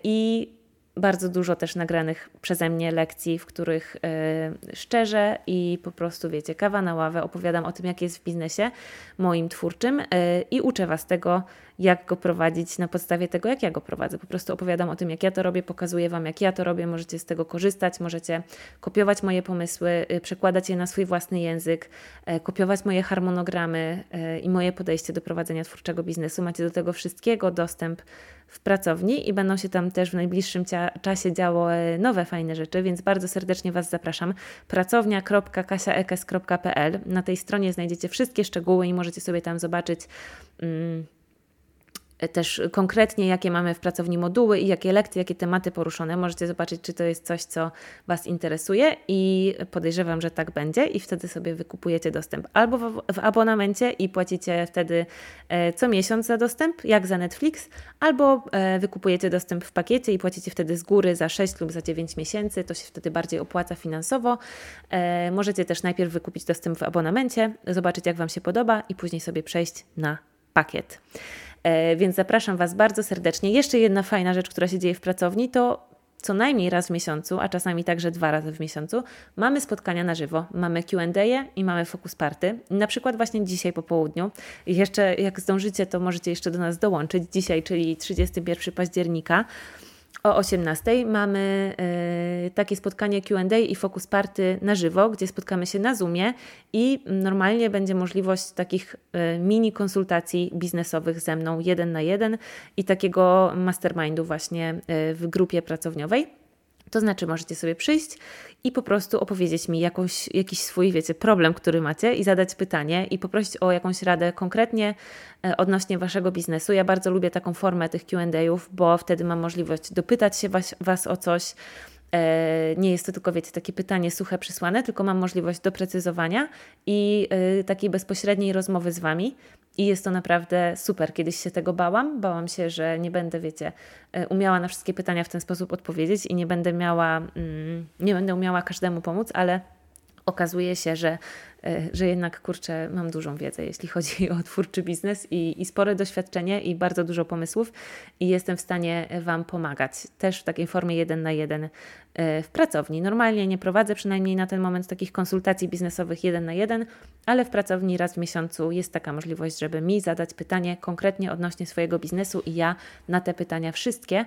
I bardzo dużo też nagranych przeze mnie lekcji, w których y, szczerze i po prostu, wiecie, kawa na ławę opowiadam o tym, jak jest w biznesie moim twórczym y, i uczę Was tego, jak go prowadzić na podstawie tego, jak ja go prowadzę. Po prostu opowiadam o tym, jak ja to robię, pokazuję Wam, jak ja to robię, możecie z tego korzystać, możecie kopiować moje pomysły, y, przekładać je na swój własny język, y, kopiować moje harmonogramy y, i moje podejście do prowadzenia twórczego biznesu. Macie do tego wszystkiego dostęp w pracowni i będą się tam też w najbliższym czasie działo nowe fajne rzeczy, więc bardzo serdecznie Was zapraszam. Pracownia.kasiaekes.pl Na tej stronie znajdziecie wszystkie szczegóły i możecie sobie tam zobaczyć. Mm, też konkretnie, jakie mamy w pracowni moduły i jakie lekcje, jakie tematy poruszone. Możecie zobaczyć, czy to jest coś, co Was interesuje i podejrzewam, że tak będzie i wtedy sobie wykupujecie dostęp albo w, abonamencie i płacicie wtedy e, co miesiąc za dostęp, jak za Netflix, albo e, wykupujecie dostęp w pakiecie i płacicie wtedy z góry za 6 lub za 9 miesięcy, to się wtedy bardziej opłaca finansowo. E, możecie też najpierw wykupić dostęp w abonamencie, zobaczyć jak Wam się podoba i później sobie przejść na pakiet. E, więc zapraszam Was bardzo serdecznie. Jeszcze jedna fajna rzecz, która się dzieje w pracowni, to co najmniej raz w miesiącu, a czasami także dwa razy w miesiącu, mamy spotkania na żywo. Mamy QA i mamy focus party. Na przykład właśnie dzisiaj po południu. Jeszcze jak zdążycie, to możecie jeszcze do nas dołączyć. Dzisiaj, czyli 31 października o 18 mamy y, takie spotkanie QA i Focus Party na żywo, gdzie spotkamy się na Zoomie i normalnie będzie możliwość takich y, mini konsultacji biznesowych ze mną jeden na jeden i takiego mastermindu właśnie y, w grupie pracowniowej. To znaczy, możecie sobie przyjść i po prostu opowiedzieć mi jakąś, jakiś swój, wiecie, problem, który macie i zadać pytanie i poprosić o jakąś radę konkretnie e, odnośnie Waszego biznesu. Ja bardzo lubię taką formę tych QA'ów, bo wtedy mam możliwość dopytać się was, was o coś. E, nie jest to tylko, wiecie, takie pytanie suche, przysłane, tylko mam możliwość doprecyzowania i e, takiej bezpośredniej rozmowy z Wami. I jest to naprawdę super. Kiedyś się tego bałam. Bałam się, że nie będę, wiecie, e, umiała na wszystkie pytania w ten sposób odpowiedzieć i nie będę miała, mm, nie będę umiała każdemu pomóc, ale okazuje się, że, że jednak kurczę, mam dużą wiedzę, jeśli chodzi o twórczy biznes i, i spore doświadczenie i bardzo dużo pomysłów i jestem w stanie Wam pomagać. Też w takiej formie jeden na jeden e, w pracowni. Normalnie nie prowadzę przynajmniej na ten moment takich konsultacji biznesowych jeden na jeden, ale w pracowni raz w miesiącu jest taka możliwość, żeby mi zadać pytanie konkretnie odnośnie swojego biznesu i ja na te pytania wszystkie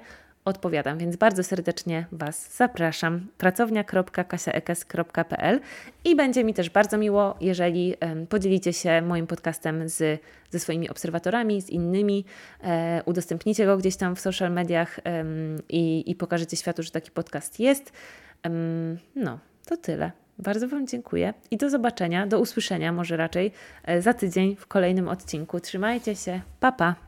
odpowiadam, więc bardzo serdecznie Was zapraszam. pracownia.kasiaekes.pl i będzie mi też bardzo miło, jeżeli podzielicie się moim podcastem z, ze swoimi obserwatorami, z innymi, e, udostępnicie go gdzieś tam w social mediach i, i pokażecie światu, że taki podcast jest. No, to tyle. Bardzo Wam dziękuję i do zobaczenia, do usłyszenia może raczej e, za tydzień w kolejnym odcinku. Trzymajcie się, pa pa!